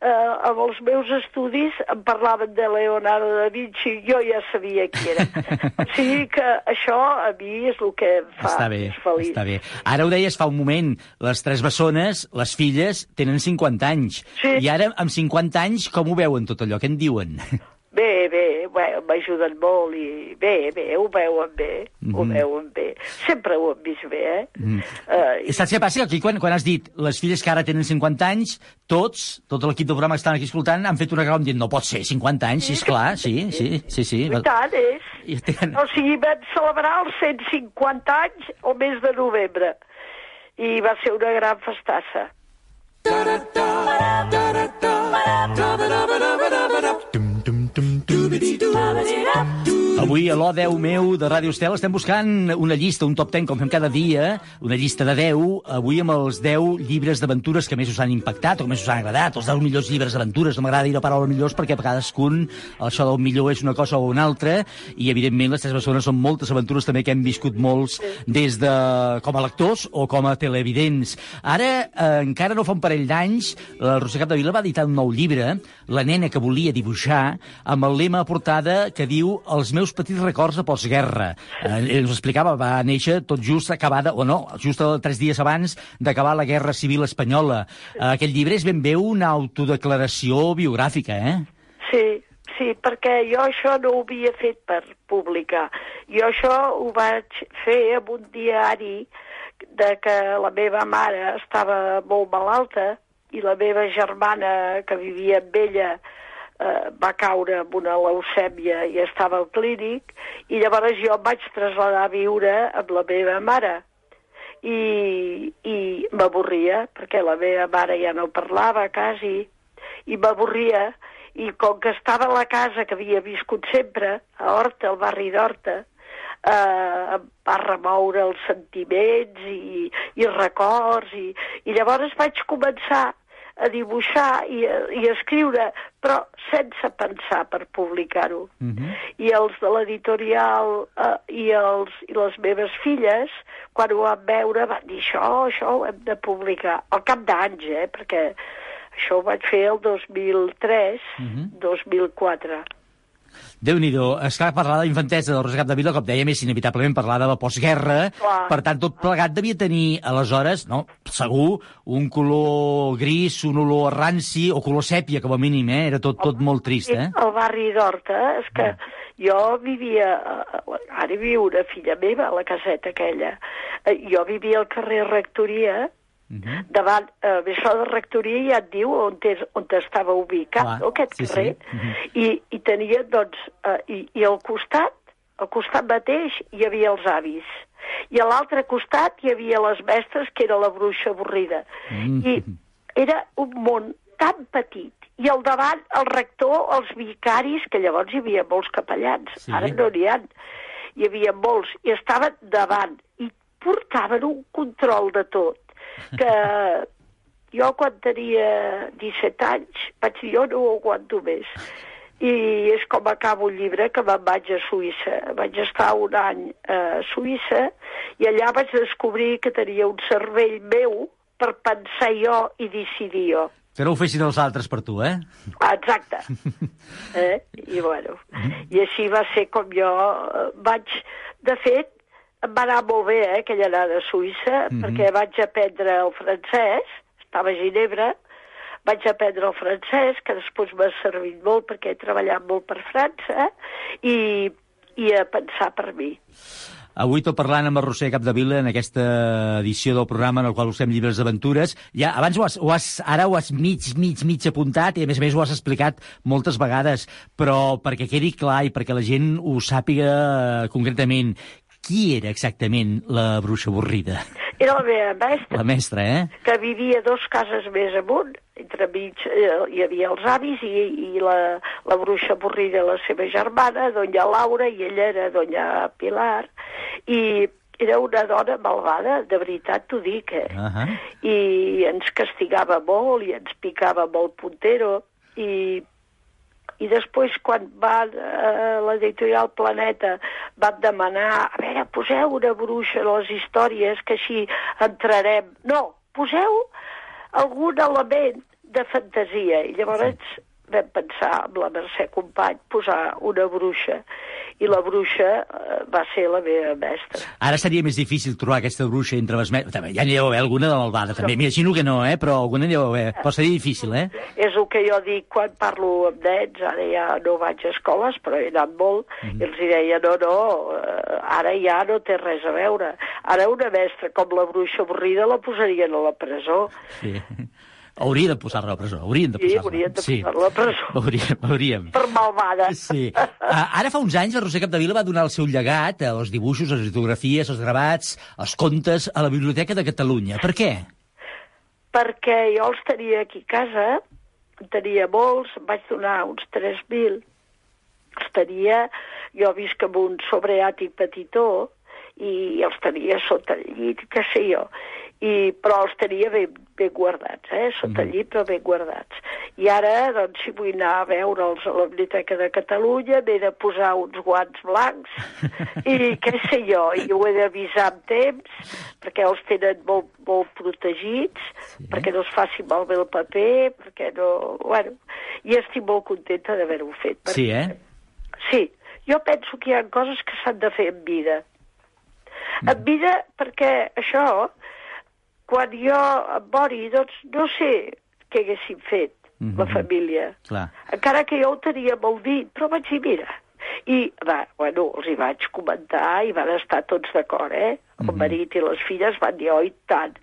eh, amb els meus estudis em parlaven de Leonardo da Vinci, jo ja sabia qui era. o sigui que això a mi és el que em fa Està bé, més feliç. està bé. Ara ho deies fa un moment, les tres bessones, les filles, tenen 50 anys. Sí. I ara, amb 50 anys, com ho veuen tot allò? Què en diuen? Bé, bé, bé, m'ajuden molt i bé, bé, ho veuen bé, ho Mhm. veuen bé. Sempre ho hem vist bé, eh? Mm. Eh, I saps què passa? Que Aquí, quan, quan has dit les filles que ara tenen 50 anys, tots, tot l'equip del programa que estan aquí escoltant, han fet una grau dient no pot ser, 50 anys, sí, esclar, sí, sí, sí, sí. I tant, és. I tenen... O sigui, vam celebrar els 150 anys el mes de novembre. I va ser una gran festassa. Bubba dee up. Avui a l'O10 meu de Ràdio Estel estem buscant una llista, un top 10, com fem cada dia, una llista de 10, avui amb els 10 llibres d'aventures que més us han impactat o que més us han agradat, els 10 millors llibres d'aventures. No m'agrada dir la paraula millors perquè a cadascun això del millor és una cosa o una altra i, evidentment, les tres persones són moltes aventures també que hem viscut molts des de com a lectors o com a televidents. Ara, eh, encara no fa un parell d'anys, la Roser Capdevila va editar un nou llibre, La nena que volia dibuixar, amb el lema a portada que diu Els meus petits records de postguerra. Eh, ens ho explicava, va néixer tot just acabada, o no, just tres dies abans d'acabar la Guerra Civil Espanyola. Eh, aquest llibre és ben bé una autodeclaració biogràfica, eh? Sí, sí, perquè jo això no ho havia fet per publicar. Jo això ho vaig fer en un diari de que la meva mare estava molt malalta i la meva germana, que vivia amb ella, eh, va caure amb una leucèmia i estava al clínic, i llavors jo em vaig traslladar a viure amb la meva mare. I, i m'avorria, perquè la meva mare ja no parlava quasi, i m'avorria, i com que estava a la casa que havia viscut sempre, a Horta, al barri d'Horta, eh, em va remoure els sentiments i, i records, i, i llavors vaig començar a dibuixar i a, i a escriure, però sense pensar per publicar-ho. I els de l'editorial eh, i, els, i les meves filles, quan ho van veure, van dir això, això ho hem de publicar. Al cap d'anys, eh, perquè això ho vaig fer el 2003, 2004. Déu-n'hi-do. Esclar, parlar de infantesa del Roser Capdevila, com dèiem, és inevitablement parlar de la postguerra. Clar. Per tant, tot plegat devia tenir, aleshores, no, segur, un color gris, un olor ranci, o color sèpia, com a mínim, eh? Era tot, tot molt trist, eh? Al barri d'Horta, és que jo vivia, eh, ara viu una filla meva a la caseta aquella, Eh, jo vivia al carrer Rectoria, davant, eh, això de Rectoria ja et diu on, és, on estava ubicat, Clar, no, aquest sí, sí. carrer, I, i tenia, doncs, eh, i, i al costat, al costat mateix, hi havia els avis. I a l'altre costat hi havia les mestres, que era la bruixa avorrida. I era un món tan petit. I al davant el rector, els vicaris, que llavors hi havia molts capellans, Sí. ara no n'hi ha. Hi havia molts, i estaven davant, i portaven un control de tot, que jo quan tenia 17 anys vaig dir, jo no ho aguanto més. I és com acabo el llibre que me'n vaig a Suïssa. Vaig estar un any a Suïssa i allà vaig descobrir que tenia un cervell meu per pensar jo i decidir jo. Que no ho fessin els altres per tu, eh? Exacte. Eh? I bueno, i així va ser com jo eh, vaig... De fet, em va anar molt bé, eh, aquella anada a Suïssa, Mhm. perquè vaig aprendre el francès, estava a Ginebra, vaig aprendre el francès, que després m'ha servit molt perquè he treballat molt per França, i, i a pensar per mi. Avui tot parlant amb el Roser Capdevila en aquesta edició del programa en el qual usem llibres d'aventures. Ja, abans ho has, ho has, ara ho has mig, mig, mig apuntat i a més a més ho has explicat moltes vegades, però perquè quedi clar i perquè la gent ho sàpiga eh, concretament, qui era exactament la bruixa avorrida? Era la meva mestra, La mestra, eh? que vivia dos cases més amunt, entremig eh, hi havia els avis i, i la, la bruixa avorrida, la seva germana, doña Laura, i ella era doña Pilar, i, era una dona malvada, de veritat t'ho dic, eh? Uh -huh. I ens castigava molt i ens picava molt puntero i i després quan va eh, l'editorial Planeta van demanar a veure, poseu una bruixa a les històries que així entrarem. No, poseu algun element de fantasia i llavors sí. Vam pensar amb la Mercè Company posar una bruixa i la bruixa eh, va ser la meva mestra. Ara seria més difícil trobar aquesta bruixa entre les mestres. També, ja n'hi deu haver alguna de malvada, també. M'imagino que no, eh? però alguna n'hi deu haver. Però seria difícil, eh? És el que jo dic quan parlo amb nens, ara ja no vaig a escoles, però he anat molt, mm -hmm. i els deia, no, no, eh, ara ja no té res a veure. Ara una mestra com la bruixa avorrida la posarien a la presó. Sí. Hauria de posar-la a la presó, haurien de Sí, posar-la. haurien de posar-la a la presó. Hauríem, hauríem. Per malvada. Sí. Uh, ara fa uns anys la Roser Capdevila va donar el seu llegat, eh, els dibuixos, les litografies, els gravats, els contes, a la Biblioteca de Catalunya. Per què? perquè jo els tenia aquí a casa, en tenia molts, vaig donar uns 3.000, els tenia, jo visc amb un sobreàtic petitó, i els tenia sota el llit, què sé jo, i, però els tenia ben, ben guardats, eh? sota el llit, però ben guardats. I ara, doncs, si vull anar a veure'ls a la Biblioteca de Catalunya, m'he de posar uns guants blancs, i què sé jo, i ho he d'avisar amb temps, perquè els tenen molt, molt protegits, sí. perquè no es faci malbé el paper, perquè no... Bueno, i estic molt contenta d'haver-ho fet. perquè- Sí, eh? Sí, jo penso que hi ha coses que s'han de fer en vida. En vida, perquè això, quan jo em mori, doncs no sé què haguéssim fet, la família. Clar. Encara que jo ho tenia molt dit, però vaig dir, mira, i va, bueno, els hi vaig comentar i van estar tots d'acord, eh? El marit i les filles van dir, oi, tant,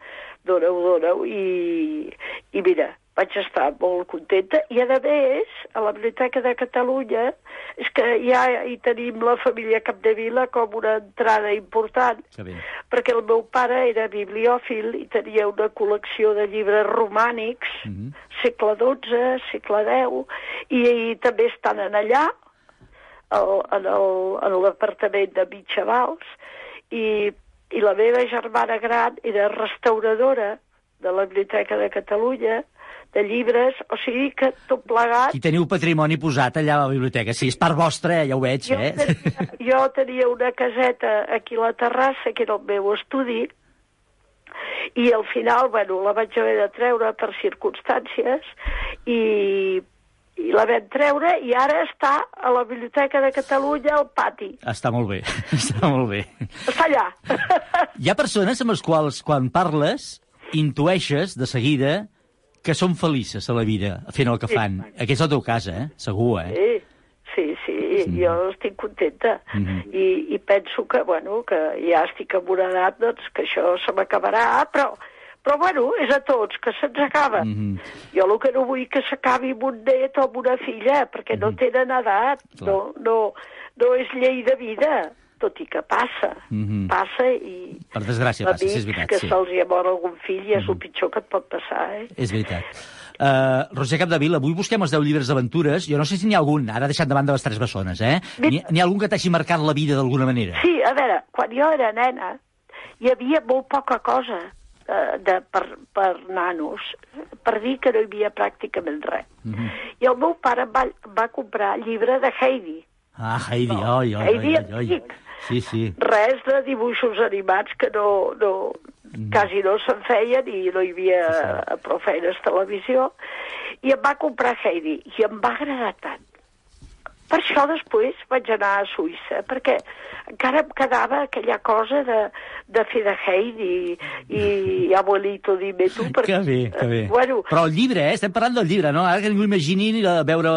dona-ho, dona-ho, i, i mira, vaig estar molt contenta, i a més, a la Biblioteca de Catalunya, és que ja hi tenim la família Capdevila com una entrada important, perquè el meu pare era bibliòfil i tenia una col·lecció de llibres romànics, segle XII, segle X, i, i també estan en allà, el- en l'apartament de Mitjavals, i, i la meva germana gran era restauradora de la Biblioteca de Catalunya, de llibres, o sigui que tot plegat Aquí teniu patrimoni posat allà a la biblioteca. Sí, és part vostra, eh? ja ho veig, jo, eh? tenia, jo tenia una caseta aquí a la terrassa, que era el meu estudi, i al final, bueno, la vaig haver de treure per circumstàncies, i, i la vam treure, i ara està a la Biblioteca de Catalunya al pati. Està molt bé, està molt bé. Està allà. Hi ha persones amb les quals, quan parles, intueixes de seguida que són felices a la vida fent el que Sí. fan. Aquest és el teu cas, eh? Segur, eh? Sí, sí, sí, jo estic contenta. Mhm. I, I penso que, bueno, que ja estic en una edat, doncs, que això se m'acabarà, però, però, bueno, és a tots, que se'ns acaba. Mhm. Jo el que no vull que s'acabi amb un net o amb una filla, perquè no tenen edat, no, no, no és llei de vida, tot i que passa, Mhm. passa i Per desgràcia passa, sí, és veritat, que sí. se'ls hi mor algun fill i és el pitjor que et pot passar, eh? És veritat. Uh, Roger Capdevila, avui busquem els 10 llibres d'aventures. Jo no sé si n'hi ha algun, ara deixant de banda les tres bessones, eh? N'hi ha algun que t'hagi marcat la vida d'alguna manera? Sí, a veure, quan jo era nena hi havia molt poca cosa eh, de, per, per nanos, per dir que no hi havia pràcticament res. Mhm. I el meu pare va, va comprar llibre de Heidi. Ah, Heidi, oi, oi, oi, Heidi oi, oi. antic. Sí, sí. Res de dibuixos animats que no, no, quasi no se'n feien i no hi havia sí, prou feines televisió. I em va comprar Heidi i em va agradar tant. Per això després vaig anar a Suïssa, perquè encara em quedava aquella cosa de, de fer de Heidi i, i abuelito, dime tu. Perquè, Que bé, que bé. Bueno, Però el llibre, eh? Estem parlant del llibre, no? Ara que ningú imagini veure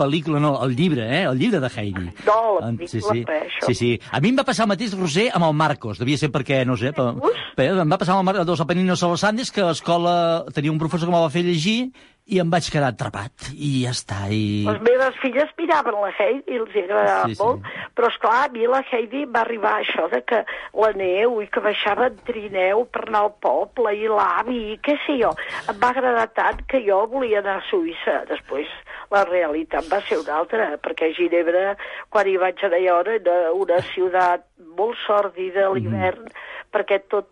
pel·lícula, no. El llibre, eh? El llibre de Heidi. No, la En- pel·lícula, sí, sí. res, això. sí, sí. A mi em va passar el mateix, Roser, amb el Marcos. Devia ser perquè, no sé, però, però em va passar amb el Marcos dels Apeninos a los Andes, que a l'escola tenia un professor que me'l va fer llegir i em vaig quedar atrapat. I ja està. I... Les meves filles miraven la Heidi i els agradava Sí, sí, sí. molt, però esclar, a mi la Heidi va arribar a això de que la neu i que baixava en trineu per anar al poble i l'avi i què sé jo. Em va agradar tant que jo volia anar a Suïssa. Després la realitat va ser una altra, perquè a Ginebra, quan hi vaig anar jo, era una ciutat molt sòrdida a l'hivern, perquè tot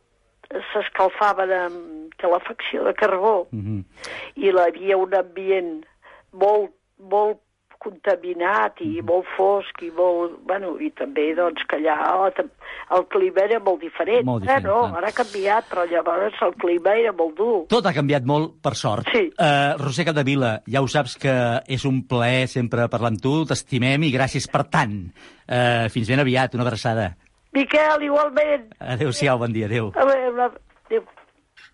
s'escalfava amb calefacció de carbó i hi havia un ambient molt, molt contaminat i molt fosc i molt... Bueno, i també, doncs, que allà la tem- el clima era molt diferent. Molt Ara diferent, no, clar. ara ha canviat, però llavors el clima era molt dur. Tot ha canviat molt, per sort. Sí. Uh, Roser Capdevila, ja ho saps que és un plaer sempre parlar amb tu, t'estimem i gràcies per tant. Uh, fins ben aviat, una abraçada. Miquel, igualment. Adéu-siau, bon dia, adéu. A veure, adéu.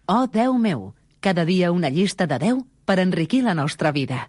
Oh, Déu meu, cada dia una llista de 10 per enriquir la nostra vida.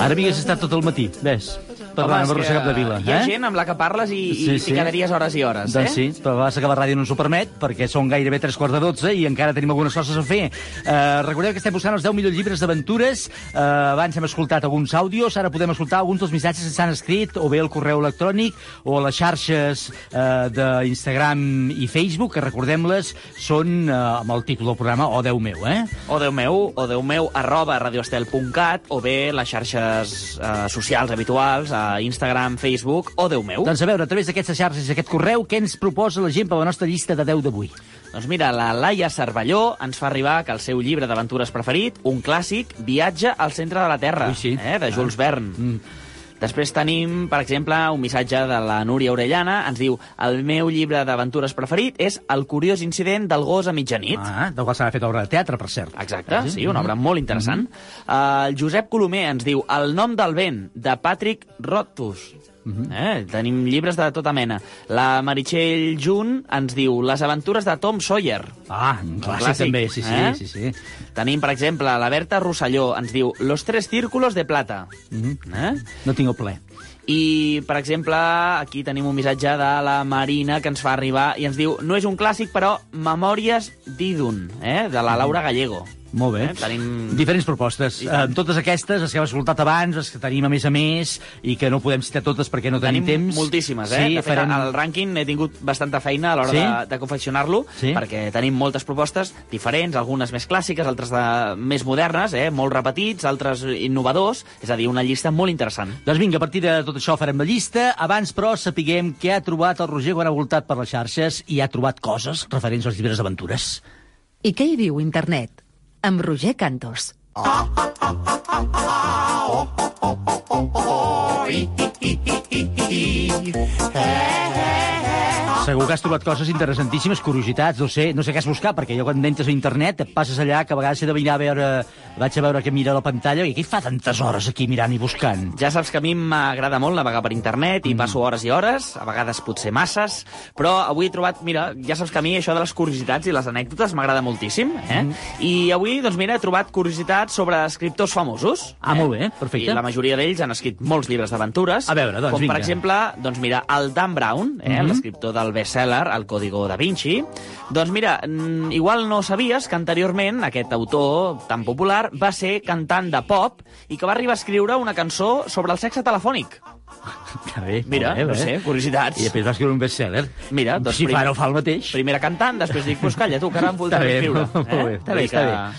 Ara havies estat tot el matí, ves, parlant amb que Capdevila. Hi ha eh? gent amb la que parles i, Sí, i sí. t'hi quedaries hores i hores, Doncs eh? sí, però passa que la ràdio no ens ho permet, perquè són gairebé tres quarts de dotze i encara tenim algunes coses a fer. Uh, recordeu que estem buscant els 10 millors llibres d'aventures. Uh, abans hem escoltat alguns àudios, ara podem escoltar alguns dels missatges que s'han escrit, o bé al correu electrònic, o a les xarxes uh, d'Instagram i Facebook, que recordem-les, són uh, amb el títol del programa O Déu meu, eh? O Déu meu, o Déu meu, arroba radioestel.cat, o bé les xarxes eh, socials habituals, a Instagram, Facebook, o Déu meu. Doncs a veure, a través d'aquestes xarxes i aquest correu, què ens proposa la gent per la nostra llista de 10 d'avui? Doncs mira, la Laia Cervelló ens fa arribar que el seu llibre d'aventures preferit, un clàssic, Viatge al centre de la Terra, Ui, sí. eh, de Jules Verne. Mm. Després tenim, per exemple, un missatge de la Núria Orellana. Ens diu, el meu llibre d'aventures preferit és El curiós incident del gos a mitjanit. Ah, del qual s'ha fet obra de teatre, per cert. Exacte, sí, una obra molt interessant. Uh, el Josep Colomer ens diu El nom del vent, de Patrick Rothfuss. Mhm. eh? Tenim llibres de tota mena. La Meritxell Jun ens diu Les aventures de Tom Sawyer. Ah, un clàssic, també, sí, sí, eh? sí, sí. Tenim, per exemple, la Berta Rosselló ens diu Los tres círculos de plata. Mhm. Eh? No tinc ple. I, per exemple, aquí tenim un missatge de la Marina que ens fa arribar i ens diu no és un clàssic, però Memòries d'Idun, eh? de la Laura Gallego. Molt bé. Eh? Tenim... Diferents propostes. Eh, totes aquestes, les que hem escoltat abans, les que tenim a més a més, i que no podem citar totes perquè no tenim, Tenim temps. moltíssimes, eh? Sí, de fet, farem... el rànquing he tingut bastanta feina a l'hora Sí? de, de confeccionar-lo, Sí? perquè tenim moltes propostes diferents, algunes més clàssiques, altres de, més modernes, eh? molt repetits, altres innovadors, és a dir, una llista molt interessant. Doncs vinga, a partir de tot això farem la llista. Abans, però, sapiguem què ha trobat el Roger quan ha voltat per les xarxes i ha trobat coses referents als llibres d'aventures. I què hi diu internet? Amb Roger Cantos. Segur que has trobat coses interessantíssimes, curiositats, no sé, no sé què has buscat, perquè jo quan entres a internet et passes allà que a vegades he de mirar a veure, vaig a veure què mira la pantalla i què fa tantes hores aquí mirant i buscant? Ja saps que a mi m'agrada molt navegar per internet Mm. i passo hores i hores, a vegades potser masses, però avui he trobat, mira, ja saps que a mi això de les curiositats i les anècdotes m'agrada moltíssim, eh? Mm. I avui, doncs mira, he trobat curiositats sobre escriptors famosos. Ah, molt bé, perfecte. I la majoria d'ells han escrit molts llibres d'aventures. A veure, doncs, Com, vinga. per exemple, doncs mira, el Dan Brown, eh, Mhm. l'escriptor del best-seller El Código da Vinci. Doncs mira, mm, igual no sabies que anteriorment aquest autor tan popular va ser cantant de pop i que va arribar a escriure una cançó sobre el sexe telefònic. Que bé, Mira, bé, no bé. sé, curiositats. I després va escriure un best-seller. Mira, doncs si prim- fa, no fa el mateix. Primer era cantant, després dic, pues calla, tu, que ara em Està bé, escriure. molt bé, eh? està bé, dir està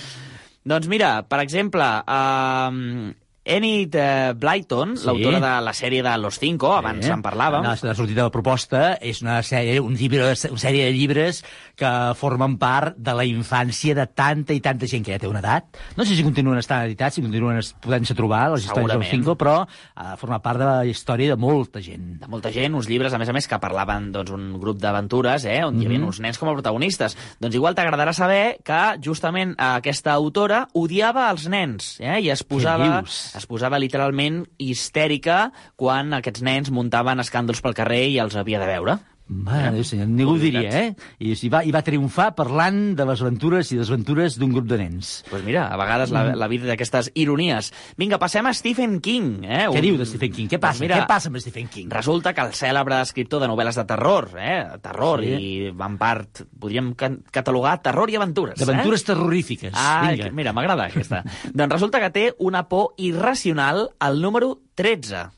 Doncs mira, per exemple, um, Enid eh, Blyton, Sí. l'autora de la sèrie de Los Cinco, abans en parlàvem. La, la sortida de la proposta és una sèrie, un llibre, una sèrie de llibres que formen part de la infància de tanta i tanta gent que ja té una edat. No sé si continuen estant editats, si continuen podent-se trobar les històries dels Segurament. Cinco, però ha format part de la història de molta gent. de molta gent, uns llibres, a més a més, que parlaven doncs, un grup d'aventures, eh, on hi havia Mhm. uns nens com a protagonistes. Doncs igual t'agradarà saber que justament aquesta autora odiava els nens eh, i es posava? Es posava literalment histèrica quan aquests nens muntaven escàndols pel carrer i els havia de veure. Mare de senyor, ningú ho diria, eh? I, i, va, I va triomfar parlant de les aventures i desventures d'un grup de nens. Doncs pues mira, a vegades la, la vida d'aquestes ironies. Vinga, passem a Stephen King. Eh? Què diu de Stephen King? Què passa? Doncs mira, Què passa amb Stephen King? Resulta que el cèlebre escriptor de novel·les de terror, eh? terror, Sí. i en part podríem catalogar terror i aventures. D'aventures eh? terrorífiques. Ah, Vinga. mira, m'agrada aquesta. doncs resulta que té una por irracional al número 13.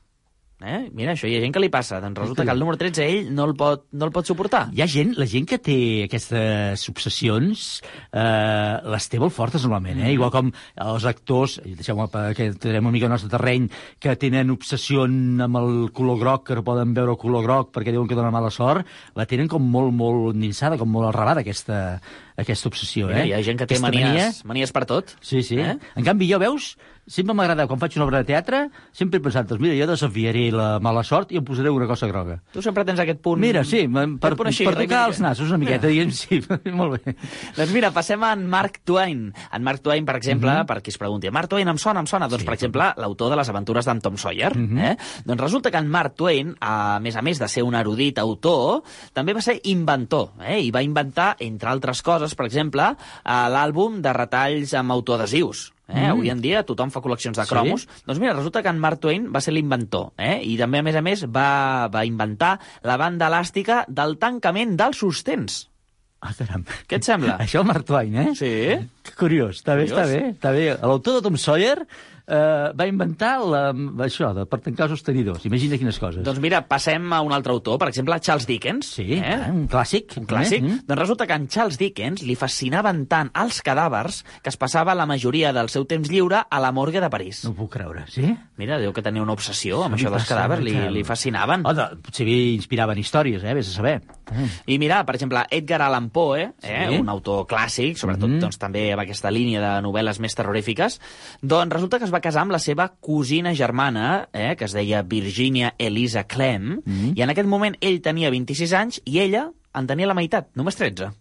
Eh? Mira, això hi ha gent que li passa. Doncs resulta que el número 13 ell no el pot, no el pot suportar. Hi ha gent, la gent que té aquestes obsessions, eh, les té molt fortes normalment, eh? Mm. Igual com els actors, deixeu-me que tindrem una mica al nostre terreny, que tenen obsessió amb el color groc, que no poden veure el color groc perquè diuen que dona mala sort, la tenen com molt, molt endinsada, com molt arrelada, aquesta, aquesta obsessió, Mira, eh? hi ha gent que té Aquesta manies, manies per tot. Sí, sí. Eh? En canvi, jo, veus, sempre m'agrada, quan faig una obra de teatre, sempre he pensat, doncs mira, jo desafiaré la mala sort i em posaré una cosa groga. Tu sempre tens aquest punt... Mira, sí, per, per, punt així, per tocar els nassos una miqueta, diguem, sí, molt bé. Doncs mira, passem a en Mark Twain. En Mark Twain, per exemple, Mhm. per qui es pregunti, Mark Twain em sona, em sona? Doncs, per exemple, l'autor de les aventures d'en Tom Sawyer. Mhm. eh? Doncs resulta que en Mark Twain, a més a més de ser un erudit autor, també va ser inventor, eh? i va inventar, entre altres coses, per exemple, l'àlbum de retalls amb autoadhesius. Eh? Mhm. Avui en dia tothom fa col·leccions de Sí? cromos. Doncs mira, resulta que en Mark Twain va ser l'inventor, eh? i també, a més a més, va, va inventar la banda elàstica del tancament dels sostens. Ah, caram. Què et sembla? Això el Mark Twain, eh? Sí. Que curiós, està bé, Curiós. està bé. Està bé. L'autor de Tom Sawyer eh, va inventar la, això, de, per tancar sostenidors. Imagina quines coses. Doncs mira, passem a un altre autor, per exemple, Charles Dickens. Sí, eh? un clàssic. Un clàssic. Eh? Mm. Doncs resulta que en Charles Dickens li fascinaven tant els cadàvers que es passava la majoria del seu temps lliure a la morgue de París. No puc creure, sí? Mira, diu que tenia una obsessió amb Li això dels cadàvers, li, li fascinaven. Oh, de, potser li inspiraven històries, eh? Vés a saber. Eh. I mira, per exemple, Edgar Allan Poe, eh, Sí. un autor clàssic, sobretot Mhm. doncs, també amb aquesta línia de novel·les més terrorífiques, doncs resulta que es va casar amb la seva cosina germana, eh, que es deia Virginia Elisa Clem, Mhm. i en aquest moment ell tenia 26 anys i ella en tenia la meitat, només 13.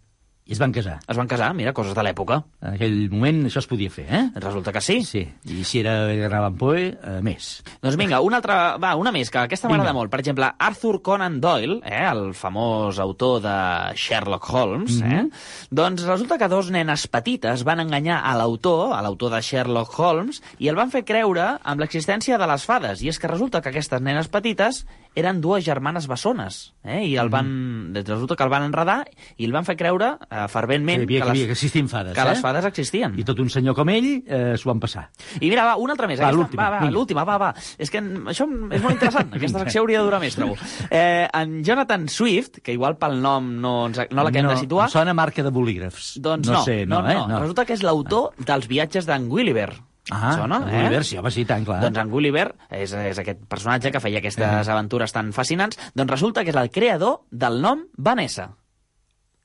I es van casar. Es van casar, mira, coses de l'època. En aquell moment això es podia fer, eh? Resulta que sí. Sí, i si era Edgar Allan Poe, eh, més. Doncs vinga, una altra, va, una més, que aquesta m'agrada molt. Per exemple, Arthur Conan Doyle, eh, el famós autor de Sherlock Holmes, Mhm. eh, doncs resulta que dos nenes petites van enganyar a l'autor, a l'autor de Sherlock Holmes, i el van fer creure amb l'existència de les fades. I és que resulta que aquestes nenes petites eren dues germanes bessones, eh, i el van, resulta que el van enredar i el van fer creure eh, ferventment Que, havia, que, que, havia, les, que existien fades, que eh? les fades existien. I tot un senyor com ell eh, s'ho van passar. I mira, va, una altra més. Va, l'última, Va, va, l'última, va, va. És que en- això és molt interessant. Aquesta secció hauria de durar més, trobo. Eh, en Jonathan Swift, que igual pel nom no, ens, no l'acabem de situar, Em sona marca de bolígrafs. doncs no. no, sé, no, no, eh? no. Resulta que és l'autor dels viatges d'en Gulliver. Ah, Sona, en eh? Gulliver, sí, home, sí, tant, clar. Doncs en Gulliver és, és aquest personatge que feia aquestes Eh. aventures tan fascinants. Doncs resulta que és el creador del nom Vanessa.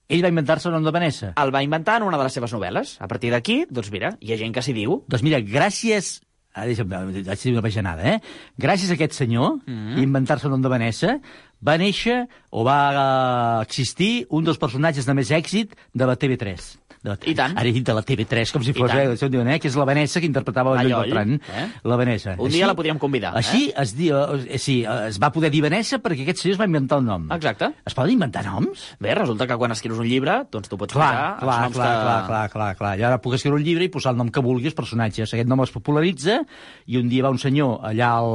Ell va inventar-se el nom de Vanessa. El va inventar en una de les seves novel·les. A partir d'aquí, doncs mira, hi ha gent que s'hi diu. Doncs mira, gràcies... Ah, deixa'm, vaig dir una bajanada, eh? Gràcies a aquest senyor, mm. -hmm. inventar-se el nom de Vanessa, va néixer o va eh, existir un dels personatges de més èxit de la TV3. De la, I tant. Ara he dit de la TV3, com si fos, eh? Això diuen, eh? Que és la Vanessa que interpretava la Lloll, Bertran. eh? La Vanessa. Un dia la podríem convidar, eh? Així es, diu, eh, sí, eh, es va poder dir Vanessa perquè aquest senyor es va inventar el nom. Exacte. Es poden inventar noms? Bé, resulta que quan escrius un llibre, doncs tu pots Clar, posar els clar, noms clar, que... clar, clar, clar, clar. I ara puc escriure un llibre i posar el nom que vulgui als personatges. Aquest nom es popularitza i un dia va un senyor allà al,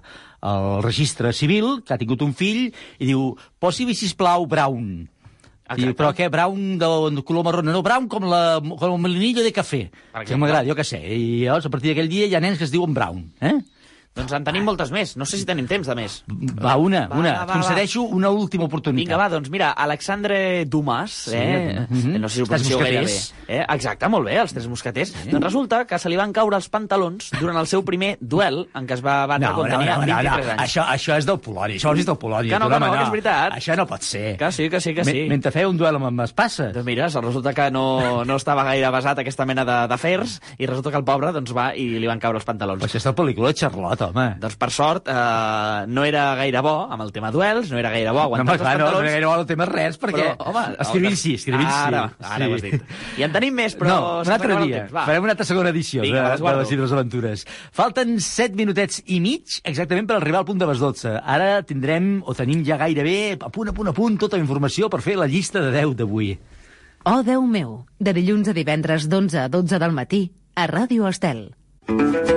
eh, al registre civil, que ha tingut un fill, i diu, posi-hi, sisplau, Brown. Diu, però què, brown de, de color marró? No, brown com, la, com el melinillo de cafè. Que m'agrada, jo què sé. I llavors, a partir d'aquell dia hi ha nens que es diuen brown. Eh? Doncs en tenim moltes més. No sé si tenim temps de més. Va, una, Va, una. va, va, Concedeixo una última oportunitat. Vinga, va, doncs mira, Alexandre Dumas, Sí, eh? mhm. no sé si ho pronuncieu gaire bé. Eh? Exacte, molt bé, els tres mosqueters. Doncs resulta que se li van caure els pantalons durant el seu primer duel en què es va batre No, quan no, tenia no, no, 23 no. anys. Això, això és del Polònia, això vist del Polònia. Que no, que home, no, que és veritat. Això no pot ser. Que sí, que sí, que sí. Me- Mentre feia un duel amb en Espassa. Doncs mira, resulta que no, no estava gaire basat aquesta mena d'afers i resulta que el pobre doncs, va i li van caure els pantalons. Això és la pel·lícula de Charlotte, home. Doncs per sort eh, no era gaire bo amb el tema duels, no era gaire bo No, aguantar clar, els no, no pantalons. era gaire bo el tema res, perquè... Però, home, escrivint sí, escrivint sí. Ara, ara sí. ho has dit. I en tenim més, però... no, un altre dia. temps. Va. Farem una altra segona edició Vinga, de, les de les Hidros Aventures. Falten 7 minutets i mig exactament per arribar al punt de les 12. Ara tindrem, o tenim ja gairebé, a punt, a punt, a punt, tota la informació per fer la llista de 10 d'avui. Oh, Déu meu, de dilluns a divendres d'11 a 12 del matí, a Ràdio Estel. Jo crec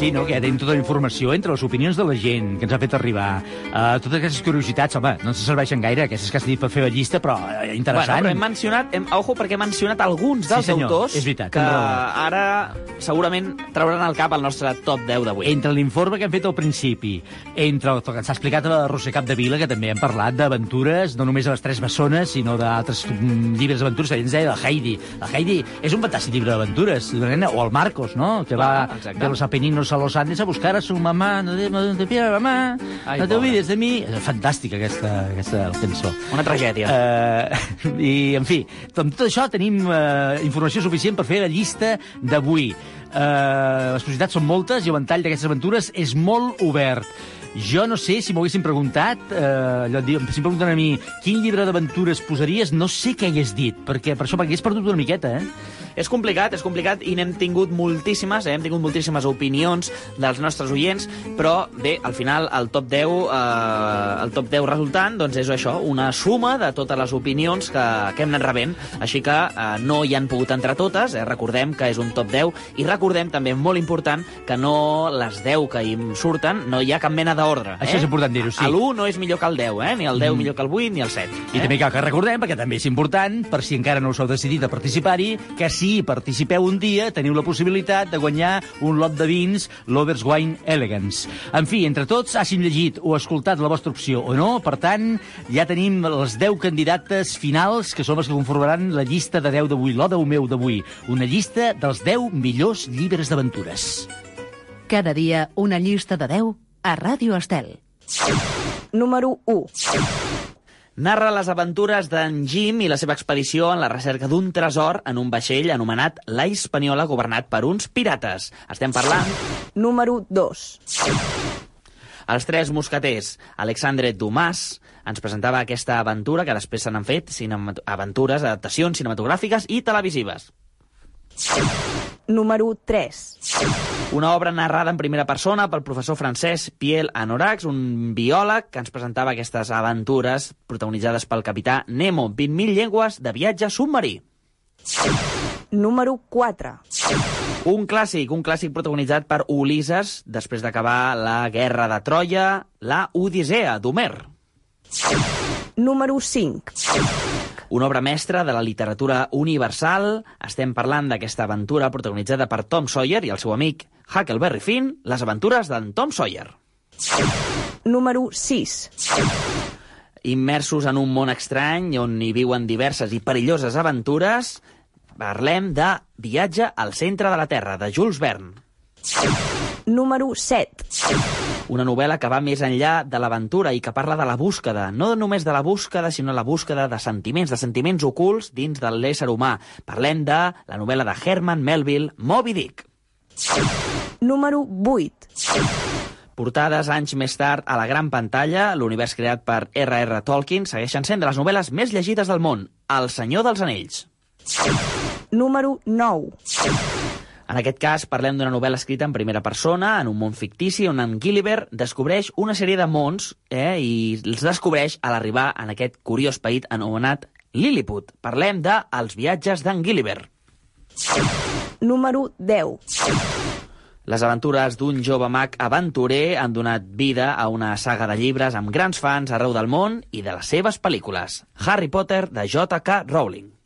sí, no? Que tenim tota la informació entre les opinions de la gent que ens ha fet arribar. Uh, totes aquestes curiositats, home, no ens serveixen gaire, aquestes que has dit per fer la llista, però eh, interessant. Bueno, però hem mencionat, hem, ojo, perquè hem mencionat alguns dels Sí, senyor, autors és veritat, que ara segurament trauran al cap el nostre top 10 d'avui. Entre l'informe que hem fet al principi, entre el que ens ha explicat la Roser Capdevila, que també hem parlat d'aventures, no només de les Tres Bessones, sinó d'altres mm, llibres d'aventures, ens deia de Heidi. La Heidi és un fantàstic llibre d'aventures, d'una nena, o el Marcos, no?, que va exacte. de los Apeninos a los Andes a buscar a su mamá, no te, no te pierdas, mamá, Ai, no te olvides de mi. És fantàstica aquesta, aquesta cançó. Una tragèdia. Uh, I, en fi, amb tot això tenim uh, informació suficient per fer la llista d'avui. Uh, les possibilitats són moltes i el ventall d'aquestes aventures és molt obert. Jo no sé si m'ho haguessin preguntat, eh, allò, de si em pregunten a mi quin llibre d'aventures posaries, no sé què hagués dit, perquè per això perquè hagués perdut una miqueta, eh? És complicat, és complicat, i n'hem tingut moltíssimes, eh? hem tingut moltíssimes opinions dels nostres oients, però bé, al final el top 10, eh, el top 10 resultant doncs és això, una suma de totes les opinions que, que hem anat rebent, així que eh, no hi han pogut entrar totes, eh? recordem que és un top 10, i recordem també, molt important, que no les 10 que hi surten, no hi ha cap mena d'ordre. Això eh? és important dir-ho, sí. L'1 no és millor que el 10, eh? ni el 10 Mm. millor que el 8, ni el 7. I també cal que recordem, perquè també és important, per si encara no us heu decidit a participar-hi, que si participeu un dia teniu la possibilitat de guanyar un lot de vins Lovers Wine Elegance. En fi, entre tots, hagin llegit o escoltat la vostra opció o no, per tant, ja tenim les 10 candidates finals, que són les que conformaran la llista de 10 d'avui, l'O10 meu d'avui, una llista dels 10 millors llibres d'aventures. Cada dia una llista de 10 a Ràdio Estel. Número 1. narra les aventures d'en Jim i la seva expedició en la recerca d'un tresor en un vaixell anomenat La Hispaniola, governat per uns pirates. Estem parlant Número 2. els tres mosqueters. Alexandre Dumas ens presentava aquesta aventura que després se n'han fet aventures, adaptacions cinematogràfiques i televisives. Número 3. Una obra narrada en primera persona pel professor francès Pierre Anorax, un biòleg que ens presentava aquestes aventures protagonitzades pel capità Nemo, 20.000 llengües de viatge submarí. Número 4. Un clàssic, un clàssic protagonitzat per Ulisses després d'acabar la guerra de Troia, la Odissea d'Homer. Número 5. Una obra mestra de la literatura universal. Estem parlant d'aquesta aventura protagonitzada per Tom Sawyer i el seu amic Huckleberry Finn, les aventures d'en Tom Sawyer. Número 6. Immersos en un món estrany on hi viuen diverses i perilloses aventures, parlem de Viatge al centre de la Terra, de Jules Verne. Número 7. Una novel·la que va més enllà de l'aventura i que parla de la búsqueda, no només de la búsqueda, sinó la búsqueda de sentiments, de sentiments ocults dins de l'ésser humà. Parlem de la novel·la de Herman Melville, Moby Dick. Número 8. Portades anys més tard a la gran pantalla, l'univers creat per R.R. Tolkien segueixen sent de les novel·les més llegides del món, El senyor dels anells. Número 9. En aquest cas, parlem d'una novel·la escrita en primera persona, en un món fictici, on en Gilliver descobreix una sèrie de mons eh, i els descobreix a l'arribar en aquest curiós país anomenat Lilliput. Parlem de Els viatges d'en Gilliver. Número 10. Les aventures d'un jove mag aventurer han donat vida a una saga de llibres amb grans fans arreu del món i de les seves pel·lícules. Harry Potter, de J.K. Rowling.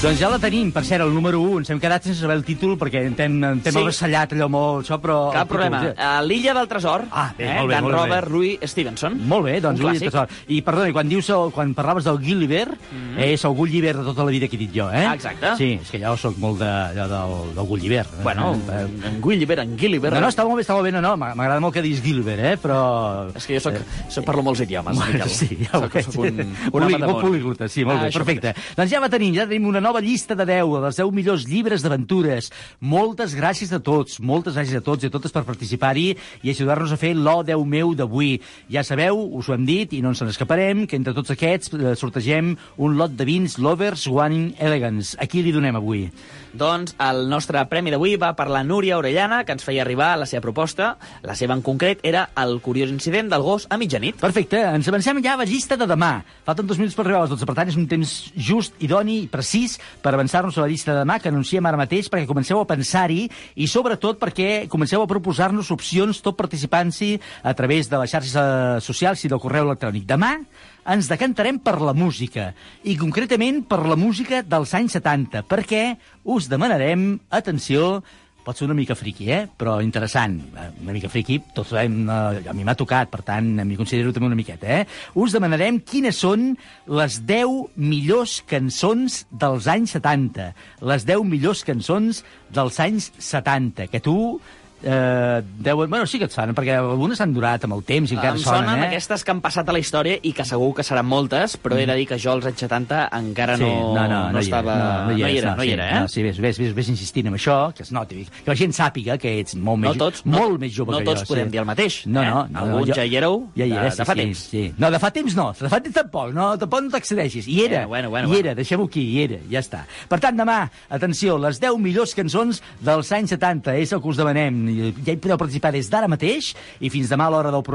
Doncs ja la tenim, per cert, el número 1. Ens hem quedat sense saber el títol perquè ens hem, hem Sí. avassallat allò molt això, però... Cap títol, problema. L'illa del tresor, Ah, bé, eh, molt bé, d'en molt bé. Robert Louis Stevenson. Molt bé, doncs Un Louis clàssic. Tresor. I perdona, quan, dius, quan parlaves del Gulliver, Mhm. és el Gulliver de tota la vida que he dit jo, eh? Ah, exacte. Sí, és que jo sóc molt de, allò del, del Gulliver. Bueno, Eh, en Gulliver, en Gilliver... No, no, està molt bé, està molt bé, no, no, m'agrada molt que diguis Gilliver, eh, però... És que jo soc, soc parlo molts idiomes, Bueno, Miquel. sí, ja ho Soc- veig. soc un, un Poli- home de molt món. poliglota, sí, molt Ah, bé, això perfecte. Doncs ja va tenim, ja tenim una nova llista de 10, dels 10 millors llibres d'aventures. Moltes gràcies a tots, moltes gràcies a tots i a totes per participar-hi i ajudar-nos a fer l'O 10 meu d'avui. Ja sabeu, us ho hem dit i no ens n'escaparem, que entre tots aquests eh, sortegem un lot de vins Lovers One Elegance. A qui li donem avui? Doncs el nostre premi d'avui va per la Núria Orellana, que ens feia arribar la seva proposta. La seva en concret era el curiós incident del gos a mitjanit. Perfecte, ens avancem ja a la llista de demà. Falten dos minuts per arribar a les 12, per tant és un temps just, idoni i precís per avançar-nos a la llista de demà que anunciem ara mateix perquè comenceu a pensar-hi i sobretot perquè comenceu a proposar-nos opcions tot participant-s'hi a través de les xarxes eh, socials i del correu electrònic. Demà ens decantarem per la música, i concretament per la música dels anys 70, perquè us demanarem, atenció, pot ser una mica friqui, eh? però interessant. Eh, Una mica friqui, tots sabem, eh, a mi m'ha tocat, per tant, m'hi considero també una miqueta. Eh? Us demanarem quines són les 10 millors cançons dels anys 70. Les 10 millors cançons dels anys 70, que tu eh, deuen... Bueno, sí que et fan, perquè algunes s'han durat amb el temps i encara em sonen, sonen eh? aquestes que han passat a la història i que segur que seran moltes, però he de dir que jo als anys 70 encara Sí, no, no, no, no, estava... no, no, hi era, no hi sí, era, eh? No, sí, ves, ves, ves, ves insistint en això, que es noti, que la gent sàpiga que ets molt No més, tots- no- molt més jove no que tots jo. podem dir el mateix, No, eh? no, no. Alguns jo- ja hi éreu ja hi de- era, de sí, fa sí, temps. Sí. No, de fa temps no, de fa temps tampoc, no, tampoc no t'accedeixis. Hi era, Eh, bueno, bueno, hi bueno. era, deixem-ho aquí, hi era, ja està. Per tant, demà, atenció, les 10 millors cançons dels anys 70, és el que us demanem. I Ja hi podeu participar des d'ara mateix i fins demà a l'hora del programa